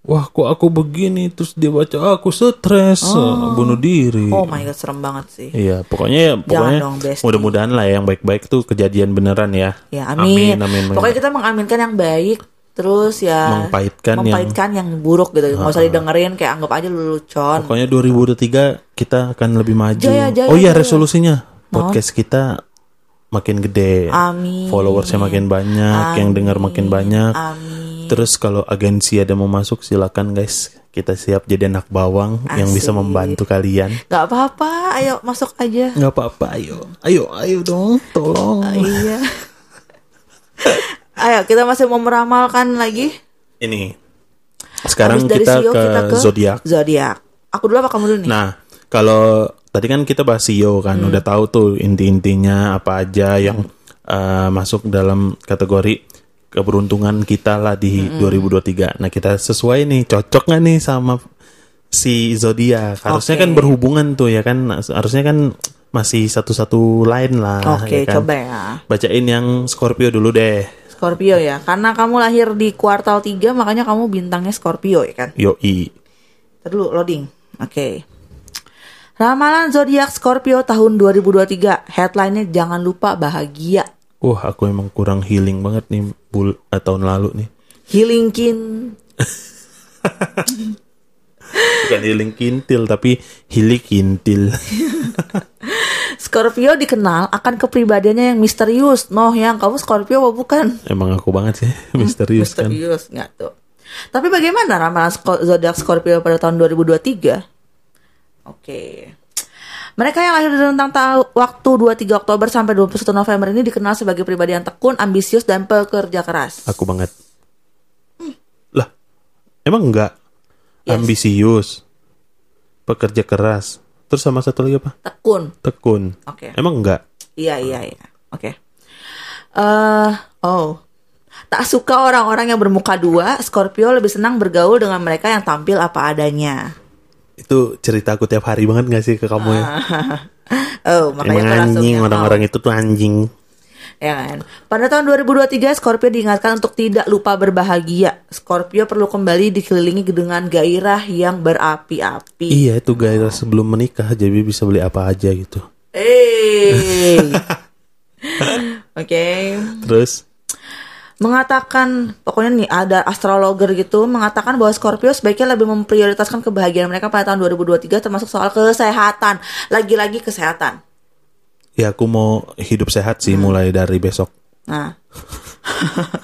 Speaker 1: wah kok aku begini, terus dia baca, ah, aku stres, eh, bunuh diri.
Speaker 2: Oh my god, serem banget sih.
Speaker 1: Iya, pokoknya ya, pokoknya mudah-mudahan lah yang baik-baik tuh kejadian beneran ya.
Speaker 2: Ya, amin.
Speaker 1: Amin, amin.
Speaker 2: Pokoknya kita mengaminkan yang baik, terus ya
Speaker 1: Mempahitkan yang-
Speaker 2: mempahitkan yang, buruk gitu. Nggak usah didengerin, kayak anggap aja lu lucon.
Speaker 1: Pokoknya 2023 kita akan lebih maju.
Speaker 2: Jaya, jaya,
Speaker 1: oh iya
Speaker 2: jaya.
Speaker 1: resolusinya podcast kita makin gede.
Speaker 2: Amin.
Speaker 1: Followersnya makin banyak, yang dengar makin banyak.
Speaker 2: Amin.
Speaker 1: Terus kalau agensi ada mau masuk silakan guys. Kita siap jadi anak bawang yang bisa
Speaker 2: Asik.
Speaker 1: membantu kalian.
Speaker 2: Gak apa-apa, ayo masuk aja.
Speaker 1: Nggak apa-apa, ayo. Ayo, ayo dong, tolong.
Speaker 2: iya. <laughs> ayo, kita masih mau meramalkan lagi.
Speaker 1: Ini. Sekarang kita
Speaker 2: CEO
Speaker 1: ke, zodiak.
Speaker 2: Zodiak. Aku dulu apa kamu dulu nih?
Speaker 1: Nah, kalau tadi kan kita bahas CEO kan,
Speaker 2: Hmm.
Speaker 1: udah tahu tuh inti-intinya apa aja yang uh, masuk dalam kategori keberuntungan kita lah di
Speaker 2: Hmm.
Speaker 1: 2023. Nah, kita sesuai nih, cocok nggak nih sama si zodiak? Harusnya
Speaker 2: Oke.
Speaker 1: kan berhubungan tuh ya kan, harusnya kan masih satu-satu lain lah.
Speaker 2: Oke,
Speaker 1: ya kan?
Speaker 2: coba ya.
Speaker 1: Bacain yang Scorpio dulu deh.
Speaker 2: Scorpio ya, karena kamu lahir di kuartal 3 makanya kamu bintangnya Scorpio ya kan?
Speaker 1: Yoi.
Speaker 2: Ntar dulu loading. Oke. Ramalan zodiak Scorpio tahun 2023. Headline-nya jangan lupa bahagia.
Speaker 1: Wah, aku emang kurang healing banget nih bul eh, tahun lalu nih.
Speaker 2: Healing kin. <laughs>
Speaker 1: Bukan healing kintil tapi hili kintil. <laughs>
Speaker 2: Scorpio dikenal akan kepribadiannya yang misterius. Noh, yang kamu Scorpio apa bukan?
Speaker 1: Emang aku banget sih <laughs> misterius kan.
Speaker 2: Misterius nggak tuh. Tapi bagaimana ramalan zodiak Scorpio pada tahun 2023? Oke. Mereka yang lahir di rentang ta- waktu 23 Oktober sampai 21 November ini dikenal sebagai pribadi yang tekun, ambisius, dan pekerja keras.
Speaker 1: Aku banget. Lah, emang enggak
Speaker 2: Yes.
Speaker 1: ambisius, pekerja keras, terus sama satu lagi apa?
Speaker 2: Tekun.
Speaker 1: Tekun.
Speaker 2: Oke.
Speaker 1: Emang enggak?
Speaker 2: Iya, iya, iya. Oke. Eh, oh. Tak suka orang-orang yang bermuka dua, Scorpio lebih senang bergaul dengan mereka yang tampil apa adanya.
Speaker 1: Itu cerita aku tiap hari banget gak sih ke kamu ya? <laughs>
Speaker 2: Oh, Ah, makanya
Speaker 1: Emang
Speaker 2: aku langsung
Speaker 1: anjing orang-orang itu tuh anjing.
Speaker 2: Ya kan? Pada tahun 2023 Scorpio diingatkan untuk tidak lupa berbahagia. Scorpio perlu kembali dikelilingi dengan gairah yang berapi-api.
Speaker 1: Iya itu gairah sebelum menikah jadi bisa beli apa aja gitu.
Speaker 2: Eh. <laughs> Oke.
Speaker 1: Terus
Speaker 2: Mengatakan pokoknya nih ada astrologer gitu mengatakan bahwa Scorpio sebaiknya lebih memprioritaskan kebahagiaan mereka pada tahun 2023 termasuk soal kesehatan. Lagi-lagi kesehatan.
Speaker 1: Ya aku mau hidup sehat
Speaker 2: Hmm.
Speaker 1: sih mulai dari besok.
Speaker 2: Nah. <laughs>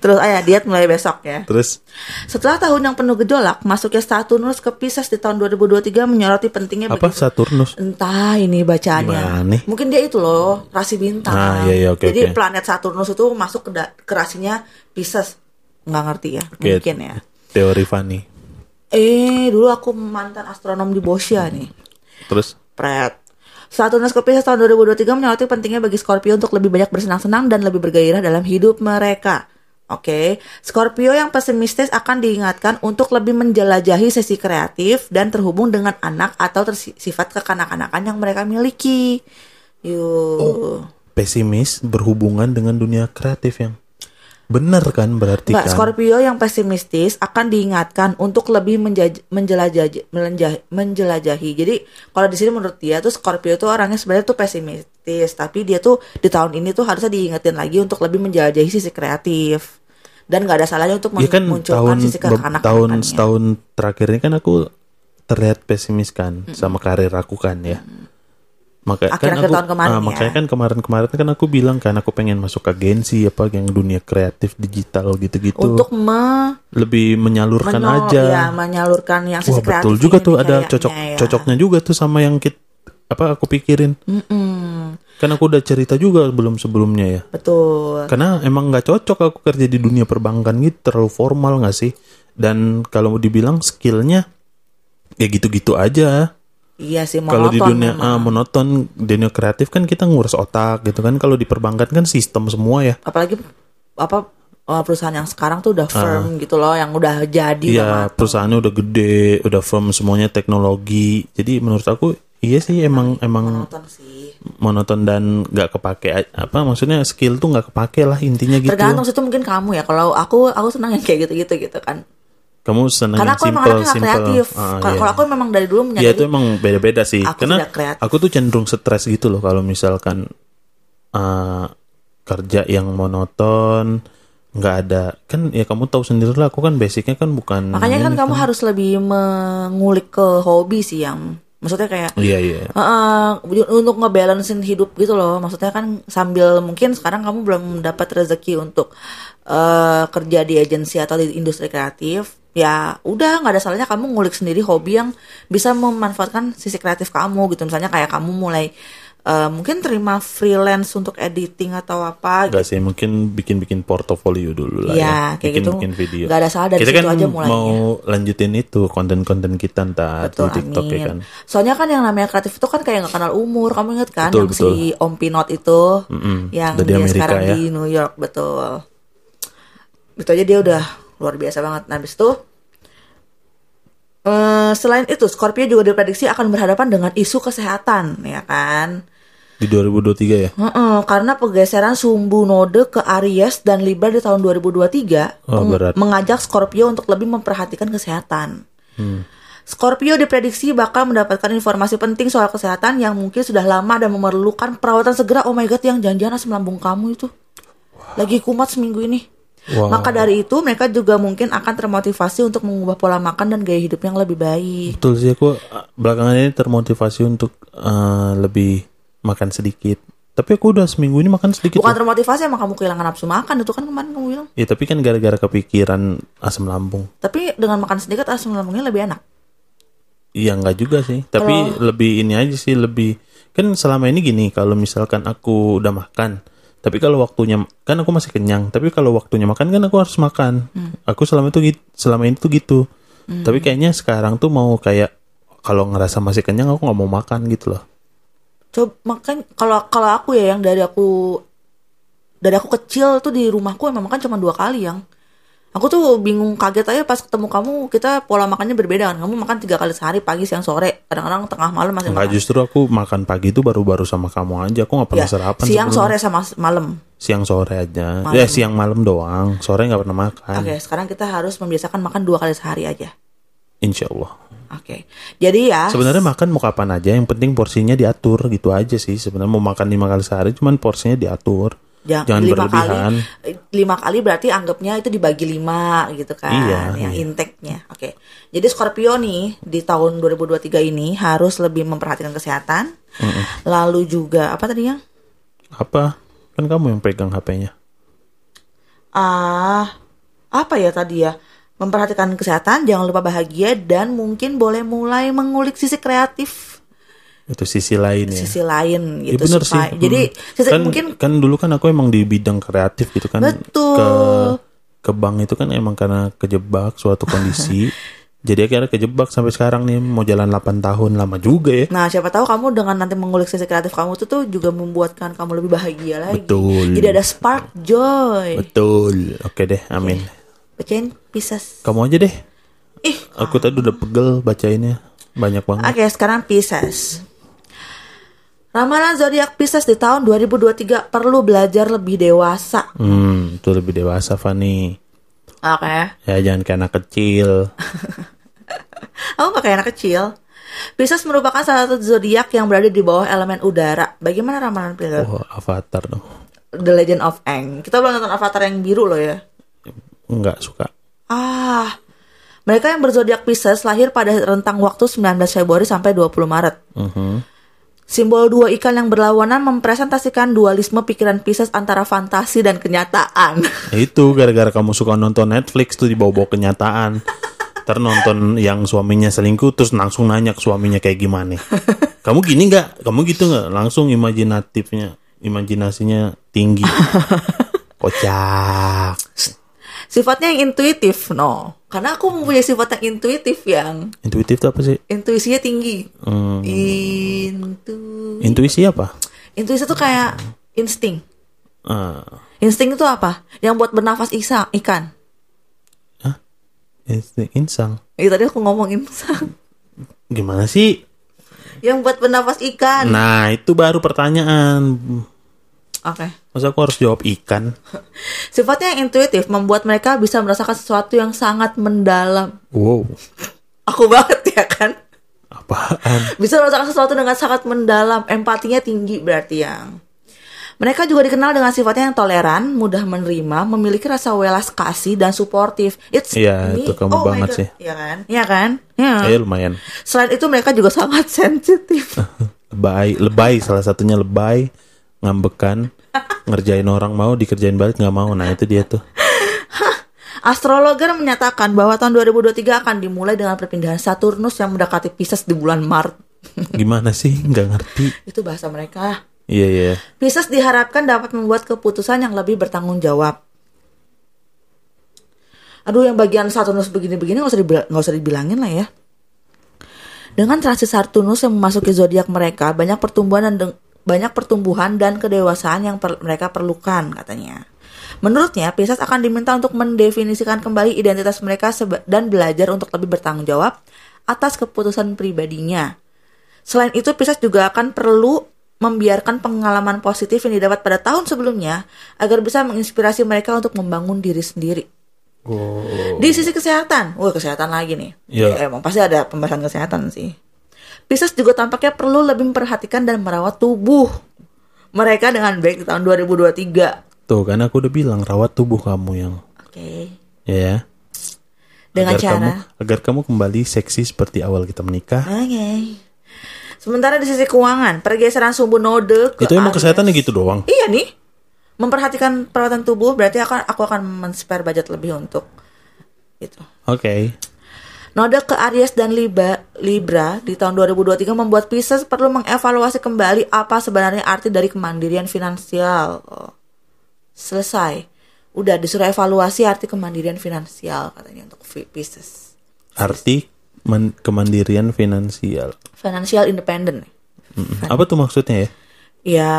Speaker 2: Terus ayah diet mulai besok ya.
Speaker 1: Terus
Speaker 2: Setelah tahun yang penuh gejolak, masuknya Saturnus ke Pisces di tahun 2023 menyoroti pentingnya
Speaker 1: apa
Speaker 2: bagi
Speaker 1: Saturnus?
Speaker 2: entah ini bacaannya.
Speaker 1: Gimana?
Speaker 2: Mungkin dia itu loh, rasi bintang.
Speaker 1: Ah, iya, iya, oke,
Speaker 2: Jadi
Speaker 1: oke.
Speaker 2: planet Saturnus itu masuk ke, ke rasinya Pisces. Nggak ngerti ya,
Speaker 1: Oke,
Speaker 2: mungkin ya.
Speaker 1: Teori Fanny.
Speaker 2: Eh, dulu aku mantan astronom di Bosya nih.
Speaker 1: Terus
Speaker 2: Pret. Saturnus Pisces tahun 2023 menyoroti pentingnya bagi Scorpio untuk lebih banyak bersenang-senang dan lebih bergairah dalam hidup mereka. Oke, Scorpio yang pesimistis akan diingatkan untuk lebih menjelajahi sesi kreatif dan terhubung dengan anak atau tersifat kekanak-kanakan yang mereka miliki. Yuk.
Speaker 1: pesimis berhubungan dengan dunia kreatif yang benar kan berarti
Speaker 2: Enggak,
Speaker 1: kan?
Speaker 2: Scorpio yang pesimistis akan diingatkan untuk lebih menjaj- menjelajahi, melenjah- menjelajahi. Jadi kalau di sini menurut dia tuh Scorpio tuh orangnya sebenarnya tuh pesimistis, tapi dia tuh di tahun ini tuh harusnya diingetin lagi untuk lebih menjelajahi sisi kreatif. Dan nggak ada salahnya untuk
Speaker 1: Iya kan
Speaker 2: memunculkan
Speaker 1: tahun
Speaker 2: sisi
Speaker 1: be- tahun setahun terakhir ini kan aku terlihat pesimis kan sama karir aku kan ya. Maka kan
Speaker 2: Akhir-akhir
Speaker 1: aku
Speaker 2: tahun kemarin
Speaker 1: ah,
Speaker 2: ya.
Speaker 1: makanya kan kemarin-kemarin kan aku bilang kan aku pengen masuk agensi apa yang dunia kreatif digital gitu-gitu.
Speaker 2: Untuk me
Speaker 1: lebih menyalurkan
Speaker 2: menol-
Speaker 1: aja.
Speaker 2: ya, menyalurkan yang
Speaker 1: Wah betul juga tuh ada cocok
Speaker 2: ya.
Speaker 1: cocoknya juga tuh sama yang kit apa aku pikirin.
Speaker 2: Mm-mm,
Speaker 1: Kan aku udah cerita juga belum sebelumnya ya.
Speaker 2: betul.
Speaker 1: Karena emang nggak cocok aku kerja di dunia perbankan gitu terlalu formal nggak sih? Dan kalau dibilang skillnya ya gitu-gitu aja.
Speaker 2: Iya sih
Speaker 1: Kalau di
Speaker 2: monoton
Speaker 1: dunia
Speaker 2: memang.
Speaker 1: ah, monoton, dunia kreatif kan kita ngurus otak gitu kan. Kalau di perbankan kan sistem semua ya.
Speaker 2: apalagi apa uh, perusahaan yang sekarang tuh udah firm gitu loh yang udah jadi
Speaker 1: Ah. Iya, perusahaannya udah gede, udah firm semuanya teknologi. Jadi menurut aku iya sih emang emang
Speaker 2: monoton sih
Speaker 1: monoton dan nggak kepake apa maksudnya skill tuh nggak kepake lah intinya gitu.
Speaker 2: tergantung situ mungkin kamu ya kalau aku aku senang yang kayak gitu-gitu gitu kan
Speaker 1: Kamu seneng
Speaker 2: karena aku emang
Speaker 1: simple,
Speaker 2: nggak
Speaker 1: simple.
Speaker 2: kreatif
Speaker 1: Ah,
Speaker 2: kalau
Speaker 1: iya.
Speaker 2: aku memang dari dulu
Speaker 1: Ya
Speaker 2: menyadari
Speaker 1: itu emang beda-beda sih.
Speaker 2: Aku
Speaker 1: Karena aku tuh cenderung stres gitu loh kalau misalkan uh, kerja yang monoton, nggak ada kan ya kamu tahu sendiri lah aku kan basicnya kan bukan
Speaker 2: makanya kan kamu harus lebih mengulik ke hobi sih yang maksudnya kayak
Speaker 1: Iya iya.
Speaker 2: Heeh, untuk ngebalancein hidup gitu loh maksudnya kan sambil mungkin sekarang kamu belum dapat rezeki untuk eh, kerja di agensi atau di industri kreatif ya udah nggak ada salahnya kamu ngulik sendiri hobi yang bisa memanfaatkan sisi kreatif kamu gitu misalnya kayak kamu mulai eh, mungkin terima freelance untuk editing atau apa
Speaker 1: Enggak sih, mungkin bikin-bikin portofolio dulu lah
Speaker 2: Iya,
Speaker 1: ya.
Speaker 2: kayak gitu.
Speaker 1: Bikin-bikin video.
Speaker 2: Nggak ada salah dari
Speaker 1: kita
Speaker 2: situ
Speaker 1: kan
Speaker 2: aja mulainya.
Speaker 1: mau lanjutin itu konten-konten kita ntar
Speaker 2: Betul,
Speaker 1: di TikTok ya
Speaker 2: amin.
Speaker 1: kan.
Speaker 2: Soalnya kan yang namanya kreatif itu kan kayak nggak kenal umur. Kamu inget kan
Speaker 1: Betul,
Speaker 2: yang si Om Pinot itu,
Speaker 1: Mm-mm,
Speaker 2: yang
Speaker 1: dari
Speaker 2: dia
Speaker 1: Amerika
Speaker 2: sekarang
Speaker 1: ya.
Speaker 2: di New York, betul. Itu aja dia udah luar biasa banget. Nah, habis itu, eh, selain itu, Scorpio juga diprediksi akan berhadapan dengan isu kesehatan, ya kan?
Speaker 1: Di 2023 ya.
Speaker 2: Heeh, karena pergeseran sumbu node ke Aries dan Libra di tahun 2023
Speaker 1: Oh, berat.
Speaker 2: mengajak Scorpio untuk lebih memperhatikan kesehatan.
Speaker 1: Hmm.
Speaker 2: Scorpio diprediksi bakal mendapatkan informasi penting soal kesehatan yang mungkin sudah lama dan memerlukan perawatan segera. Oh my god, yang janjian asam lambung kamu itu lagi kumat seminggu ini.
Speaker 1: Wow.
Speaker 2: Maka dari itu mereka juga mungkin akan termotivasi untuk mengubah pola makan dan gaya hidup yang lebih baik.
Speaker 1: Betul sih aku uh, belakangan ini termotivasi untuk uh, lebih makan sedikit. Tapi aku udah seminggu ini makan sedikit.
Speaker 2: Bukan termotivasi emang kamu kehilangan nafsu makan itu kan kemarin kamu bilang.
Speaker 1: Ya tapi kan gara-gara kepikiran asam lambung.
Speaker 2: Tapi dengan makan sedikit asam lambungnya lebih enak.
Speaker 1: Iya nggak juga sih. Tapi lebih ini aja sih lebih kan selama ini gini kalau misalkan aku udah makan. Tapi kalau waktunya kan aku masih kenyang. Tapi kalau waktunya makan kan aku harus makan. Aku selama itu gitu, selama ini tuh gitu. Tapi kayaknya sekarang tuh mau kayak kalau ngerasa masih kenyang aku nggak mau makan gitu loh.
Speaker 2: Coba makan kalau kalau aku ya yang dari aku dari aku kecil tuh di rumahku emang makan cuma dua kali yang aku tuh bingung kaget aja pas ketemu kamu kita pola makannya berbeda kan kamu makan tiga kali sehari pagi siang sore kadang-kadang tengah malam masih
Speaker 1: Enggak
Speaker 2: makan
Speaker 1: justru aku makan pagi itu baru-baru sama kamu aja. Aku nggak pernah
Speaker 2: ya,
Speaker 1: sarapan.
Speaker 2: siang
Speaker 1: sebelumnya.
Speaker 2: sore sama malam
Speaker 1: Siang sore aja.
Speaker 2: Malam.
Speaker 1: Ya siang malam doang. Sore nggak pernah makan.
Speaker 2: oke sekarang kita harus membiasakan makan dua kali sehari aja
Speaker 1: Insya Allah.
Speaker 2: Oke jadi ya
Speaker 1: Sebenarnya makan mau kapan aja, yang penting porsinya diatur gitu aja sih. Sebenarnya mau makan lima kali sehari, cuman porsinya diatur.
Speaker 2: Jangan,
Speaker 1: Jangan
Speaker 2: lima
Speaker 1: berlebihan.
Speaker 2: kali lima kali berarti anggapnya itu dibagi lima gitu kan
Speaker 1: Iya,
Speaker 2: yang
Speaker 1: iya.
Speaker 2: intake-nya oke jadi Scorpio nih di tahun 2023 ini harus lebih memperhatikan kesehatan lalu juga apa tadi yang
Speaker 1: Apa? Kan kamu yang pegang HP-nya.
Speaker 2: ah apa ya tadi ya memperhatikan kesehatan jangan lupa bahagia dan mungkin boleh mulai mengulik sisi kreatif
Speaker 1: Itu sisi lain ya.
Speaker 2: sisi lain
Speaker 1: Ya
Speaker 2: gitu
Speaker 1: bener sih.
Speaker 2: jadi
Speaker 1: Hmm.
Speaker 2: sisi
Speaker 1: kan,
Speaker 2: mungkin
Speaker 1: kan dulu kan aku emang di bidang kreatif gitu kan.
Speaker 2: Betul.
Speaker 1: Ke ke bank itu kan emang karena kejebak suatu kondisi. <laughs> Jadi akhirnya kejebak sampai sekarang nih mau jalan 8 tahun lama juga ya.
Speaker 2: Nah, siapa tahu kamu dengan nanti mengulik sisi kreatif kamu tuh tuh juga membuatkan kamu lebih bahagia lagi.
Speaker 1: Betul.
Speaker 2: Jadi ada spark joy.
Speaker 1: Betul. Oke deh, amin.
Speaker 2: Bacain Pisces.
Speaker 1: Kamu aja deh.
Speaker 2: Ih,
Speaker 1: Aku tadi udah pegel bacainnya. Banyak banget.
Speaker 2: oke sekarang Pisces. Ramalan zodiak Pisces di tahun 2023 perlu belajar lebih dewasa.
Speaker 1: Hmm, itu lebih dewasa Fani.
Speaker 2: Oke.
Speaker 1: Ya jangan kayak anak kecil. <laughs>
Speaker 2: Aku gak kayak anak kecil. Pisces merupakan salah satu zodiak yang berada di bawah elemen udara. Bagaimana ramalan Pisces?
Speaker 1: Oh, avatar dong.
Speaker 2: The Legend of Aang. Kita belum nonton Avatar yang biru loh ya.
Speaker 1: Enggak suka.
Speaker 2: Ah, Mereka yang berzodiak Pisces lahir pada rentang waktu 19 Februari sampai 20 Maret.
Speaker 1: Mhm.
Speaker 2: Simbol dua ikan yang berlawanan mempresentasikan dualisme pikiran Pisces antara fantasi dan kenyataan.
Speaker 1: Nah, itu gara-gara kamu suka nonton Netflix tuh dibawa-bawa kenyataan. Ntar nonton yang suaminya selingkuh terus langsung nanya ke suaminya kayak gimana. Kamu gini nggak? Kamu gitu nggak? Langsung imajinatifnya, imajinasinya tinggi. <laughs> Kocak.
Speaker 2: Sifatnya yang intuitif, no. Karena aku mempunyai sifat yang intuitif yang
Speaker 1: Intuitif itu apa sih?
Speaker 2: intuisinya tinggi.
Speaker 1: Hmm,
Speaker 2: Intu
Speaker 1: intuisi apa?
Speaker 2: intuisi itu kayak insting.
Speaker 1: Ah,
Speaker 2: Insting itu apa? Yang buat bernafas isa, ikan.
Speaker 1: insting insang.
Speaker 2: Ya, tadi aku ngomong insang.
Speaker 1: Gimana sih?
Speaker 2: Yang buat bernafas ikan.
Speaker 1: Nah, itu baru pertanyaan.
Speaker 2: Oke.
Speaker 1: Masa aku harus jawab ikan? <laughs>
Speaker 2: Sifatnya yang intuitif membuat mereka bisa merasakan sesuatu yang sangat mendalam.
Speaker 1: Wow,
Speaker 2: Aku banget ya kan?
Speaker 1: apaan? <laughs>
Speaker 2: Bisa merasakan sesuatu dengan sangat mendalam. Empatinya tinggi berarti yang. Mereka juga dikenal dengan sifatnya yang toleran, mudah menerima, memiliki rasa welas kasih dan suportif. It's
Speaker 1: Iya, itu kamu
Speaker 2: Oh
Speaker 1: banget sih.
Speaker 2: Iya kan? Iya kan? Iya.
Speaker 1: Eh, lumayan.
Speaker 2: Selain itu mereka juga sangat <laughs> sensitif.
Speaker 1: Lebay, lebay salah satunya lebay, ngambekan, <laughs> ngerjain orang mau dikerjain balik nggak mau. Nah itu dia tuh.
Speaker 2: Astrologer menyatakan bahwa tahun 2023 akan dimulai dengan perpindahan Saturnus yang mendekati Pisces di bulan Maret. <laughs>
Speaker 1: Gimana sih? Nggak ngerti.
Speaker 2: Itu bahasa mereka.
Speaker 1: Iya iya.
Speaker 2: Pisces diharapkan dapat membuat keputusan yang lebih bertanggung jawab. Aduh, yang bagian Saturnus begini-begini nggak usah nggak usah dibilangin lah ya. Dengan transit Saturnus yang memasuki zodiak mereka, banyak pertumbuhan dan banyak pertumbuhan dan kedewasaan yang per- mereka perlukan katanya. Menurutnya, Pisces akan diminta untuk mendefinisikan kembali identitas mereka dan belajar untuk lebih bertanggung jawab atas keputusan pribadinya. Selain itu, Pisces juga akan perlu membiarkan pengalaman positif yang didapat pada tahun sebelumnya agar bisa menginspirasi mereka untuk membangun diri sendiri. Di sisi kesehatan, wah kesehatan lagi nih.
Speaker 1: Iya.
Speaker 2: Ya, emang pasti ada pembahasan kesehatan sih. Pisces juga tampaknya perlu lebih memperhatikan dan merawat tubuh mereka dengan baik di tahun 2023.
Speaker 1: Tuh kan aku udah bilang rawat tubuh kamu yang
Speaker 2: Oke.
Speaker 1: ya.
Speaker 2: Dengan
Speaker 1: agar
Speaker 2: cara
Speaker 1: kamu agar kamu kembali seksi seperti awal kita menikah.
Speaker 2: Oke. Sementara di sisi keuangan, pergeseran sumbu node ke
Speaker 1: itu emang kesehatannya gitu doang.
Speaker 2: Iya nih. Memperhatikan perawatan tubuh berarti akan aku akan men-spare budget lebih untuk itu.
Speaker 1: Oke.
Speaker 2: Node ke Aries dan Libra, Libra di tahun 2023 membuat Pisces perlu mengevaluasi kembali apa sebenarnya arti dari kemandirian finansial. Oh. Selesai. Udah disuruh evaluasi arti kemandirian finansial katanya untuk Pisces.
Speaker 1: Arti men- kemandirian finansial.
Speaker 2: Financial independent.
Speaker 1: Mm-mm. Apa tuh maksudnya ya?
Speaker 2: Ya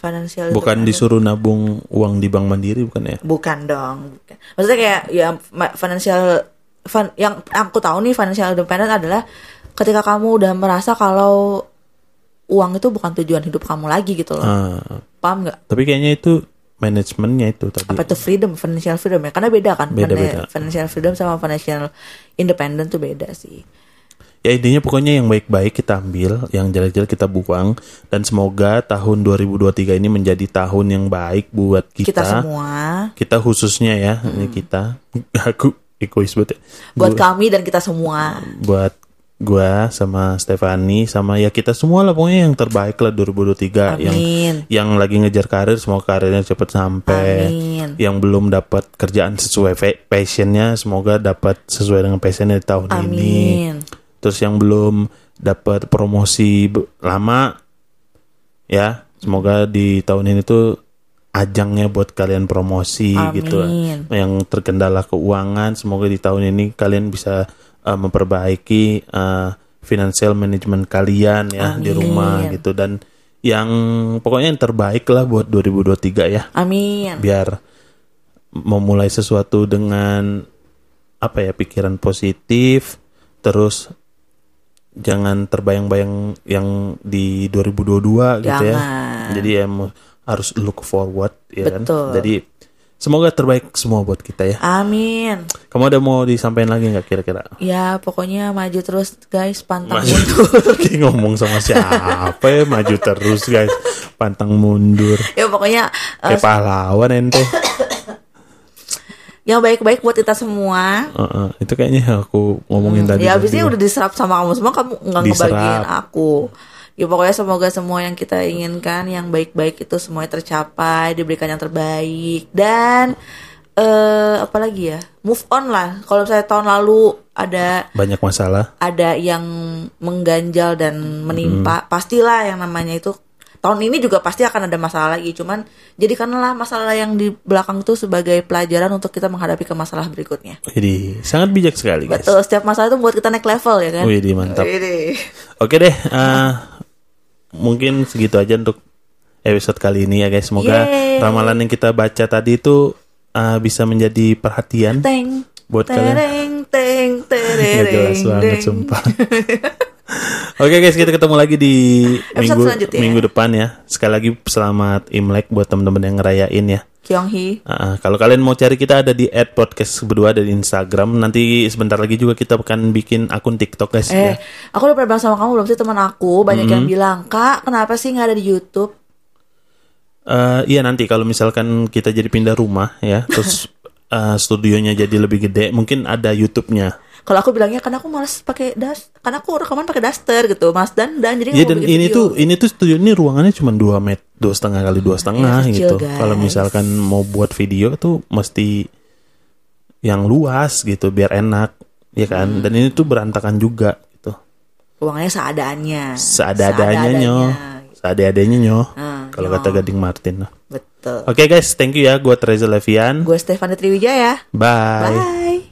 Speaker 2: financial
Speaker 1: Bukan
Speaker 2: independent.
Speaker 1: disuruh nabung uang di bank mandiri bukan ya?
Speaker 2: Bukan dong. Bukan. Maksudnya kayak ya financial fin- yang aku tahu nih financial independent adalah ketika kamu udah merasa kalau uang itu bukan tujuan hidup kamu lagi gitu loh.
Speaker 1: Ah,
Speaker 2: Paham nggak?
Speaker 1: tapi kayaknya itu manajemennya itu tadi.
Speaker 2: Apa itu freedom, financial freedom ya? Karena beda kan.
Speaker 1: Beda, beda.
Speaker 2: Financial freedom sama financial independent tuh beda sih.
Speaker 1: Ya intinya pokoknya yang baik-baik kita ambil, yang jelek-jelek kita buang dan semoga tahun 2023 ini menjadi tahun yang baik buat kita.
Speaker 2: Kita, semua,
Speaker 1: Kita khususnya ya, ini kita. <laughs> Aku egois banget ya.
Speaker 2: buat
Speaker 1: Gua-
Speaker 2: kami dan kita semua.
Speaker 1: buat gua sama Stefani sama ya kita semua lah pokoknya yang terbaik lah 2023 yang
Speaker 2: Amin.
Speaker 1: yang lagi ngejar karir semoga karirnya cepet sampai
Speaker 2: Amin.
Speaker 1: yang belum dapat kerjaan sesuai passionnya semoga dapat sesuai dengan passionnya di tahun ini
Speaker 2: Amin.
Speaker 1: Terus yang belum dapat promosi lama ya semoga di tahun ini tuh ajangnya buat kalian promosi gitu
Speaker 2: Amin.
Speaker 1: yang terkendala keuangan semoga di tahun ini kalian bisa uh, memperbaiki uh, financial management kalian ya di
Speaker 2: Amin.
Speaker 1: rumah gitu dan yang pokoknya yang terbaik lah buat 2023 ya
Speaker 2: Amin.
Speaker 1: biar memulai sesuatu dengan apa ya pikiran positif terus jangan terbayang-bayang yang di 2022 gitu ya.
Speaker 2: Jangan.
Speaker 1: jadi ya harus look forward ya kan?
Speaker 2: Betul.
Speaker 1: jadi semoga terbaik semua buat kita ya.
Speaker 2: Amin.
Speaker 1: kamu ada mau disampaikan lagi nggak kira-kira?
Speaker 2: Ya pokoknya maju terus guys. Pantang
Speaker 1: maju
Speaker 2: mundur.
Speaker 1: Kayak ngomong sama siapa ya? Maju terus guys. Pantang mundur.
Speaker 2: Ya pokoknya eh,
Speaker 1: kayak pahlawan ente
Speaker 2: yang baik-baik buat kita semua.
Speaker 1: Uh, uh, itu kayaknya aku ngomongin tadi.
Speaker 2: Ya
Speaker 1: tadi.
Speaker 2: udah diserap sama kamu semua, kamu nggak ngebagiin aku. Ya pokoknya semoga semua yang kita inginkan, yang baik-baik itu semuanya tercapai, diberikan yang terbaik dan eh apa lagi ya? Move on lah. Kalau saya tahun lalu ada
Speaker 1: banyak masalah.
Speaker 2: ada yang mengganjal dan menimpa, pastilah yang namanya itu tahun ini juga pasti akan ada masalah lagi. Cuman jadikanlah masalah yang di belakang itu sebagai pelajaran untuk kita menghadapi ke masalah berikutnya.
Speaker 1: Jadi sangat bijak sekali guys.
Speaker 2: Betul, setiap masalah itu buat kita naik level ya kan?
Speaker 1: Wih, di mantap.
Speaker 2: Widih.
Speaker 1: Oke deh, eh, mungkin segitu aja untuk episode kali ini ya guys. Semoga
Speaker 2: Yeay.
Speaker 1: ramalan yang kita baca tadi itu eh, bisa menjadi perhatian.
Speaker 2: Teng.
Speaker 1: Buat kalian.
Speaker 2: tereng, teng, tereng, <laughs>
Speaker 1: Gak jelas banget sumpah. <laughs> Oke guys, kita ketemu lagi di
Speaker 2: Episode
Speaker 1: minggu
Speaker 2: selanjutnya.
Speaker 1: minggu depan ya. Sekali lagi selamat Imlek buat teman-teman yang ngerayain ya.
Speaker 2: Kyonghi.
Speaker 1: Ah, kalau kalian mau cari kita ada di @podcast berdua ada di Instagram. Nanti sebentar lagi juga kita akan bikin akun TikTok guys
Speaker 2: Eh,
Speaker 1: ya.
Speaker 2: aku udah pernah bilang sama kamu belum sih teman aku banyak yang
Speaker 1: Hmm.
Speaker 2: bilang kak kenapa sih nggak ada di YouTube?
Speaker 1: Eh, iya nanti kalau misalkan kita jadi pindah rumah ya, terus <laughs> eh, studionya jadi lebih gede, mungkin ada YouTube-nya.
Speaker 2: Kalau aku bilangnya karena aku malas pakai das, karena aku rekaman pakai daster gitu, Mas dan dan jadi
Speaker 1: Iya
Speaker 2: mau
Speaker 1: dan ini
Speaker 2: video.
Speaker 1: tuh ini tuh studio ini ruangannya cuma 2 met dua setengah kali dua setengah
Speaker 2: Iya, kecil,
Speaker 1: gitu. Kalau misalkan mau buat video tuh mesti yang luas gitu biar enak, ya kan?
Speaker 2: Hmm.
Speaker 1: Dan ini tuh berantakan juga gitu.
Speaker 2: uangnya seadanya.
Speaker 1: Seada-adanya nyo, seada-adanya nyo.
Speaker 2: Hmm,
Speaker 1: Kalau
Speaker 2: nyo.
Speaker 1: kata Gading Martin.
Speaker 2: Betul.
Speaker 1: Oke guys, thank you ya. Gue Treza Levian.
Speaker 2: Gue Stefani Triwijaya.
Speaker 1: Bye.
Speaker 2: Bye.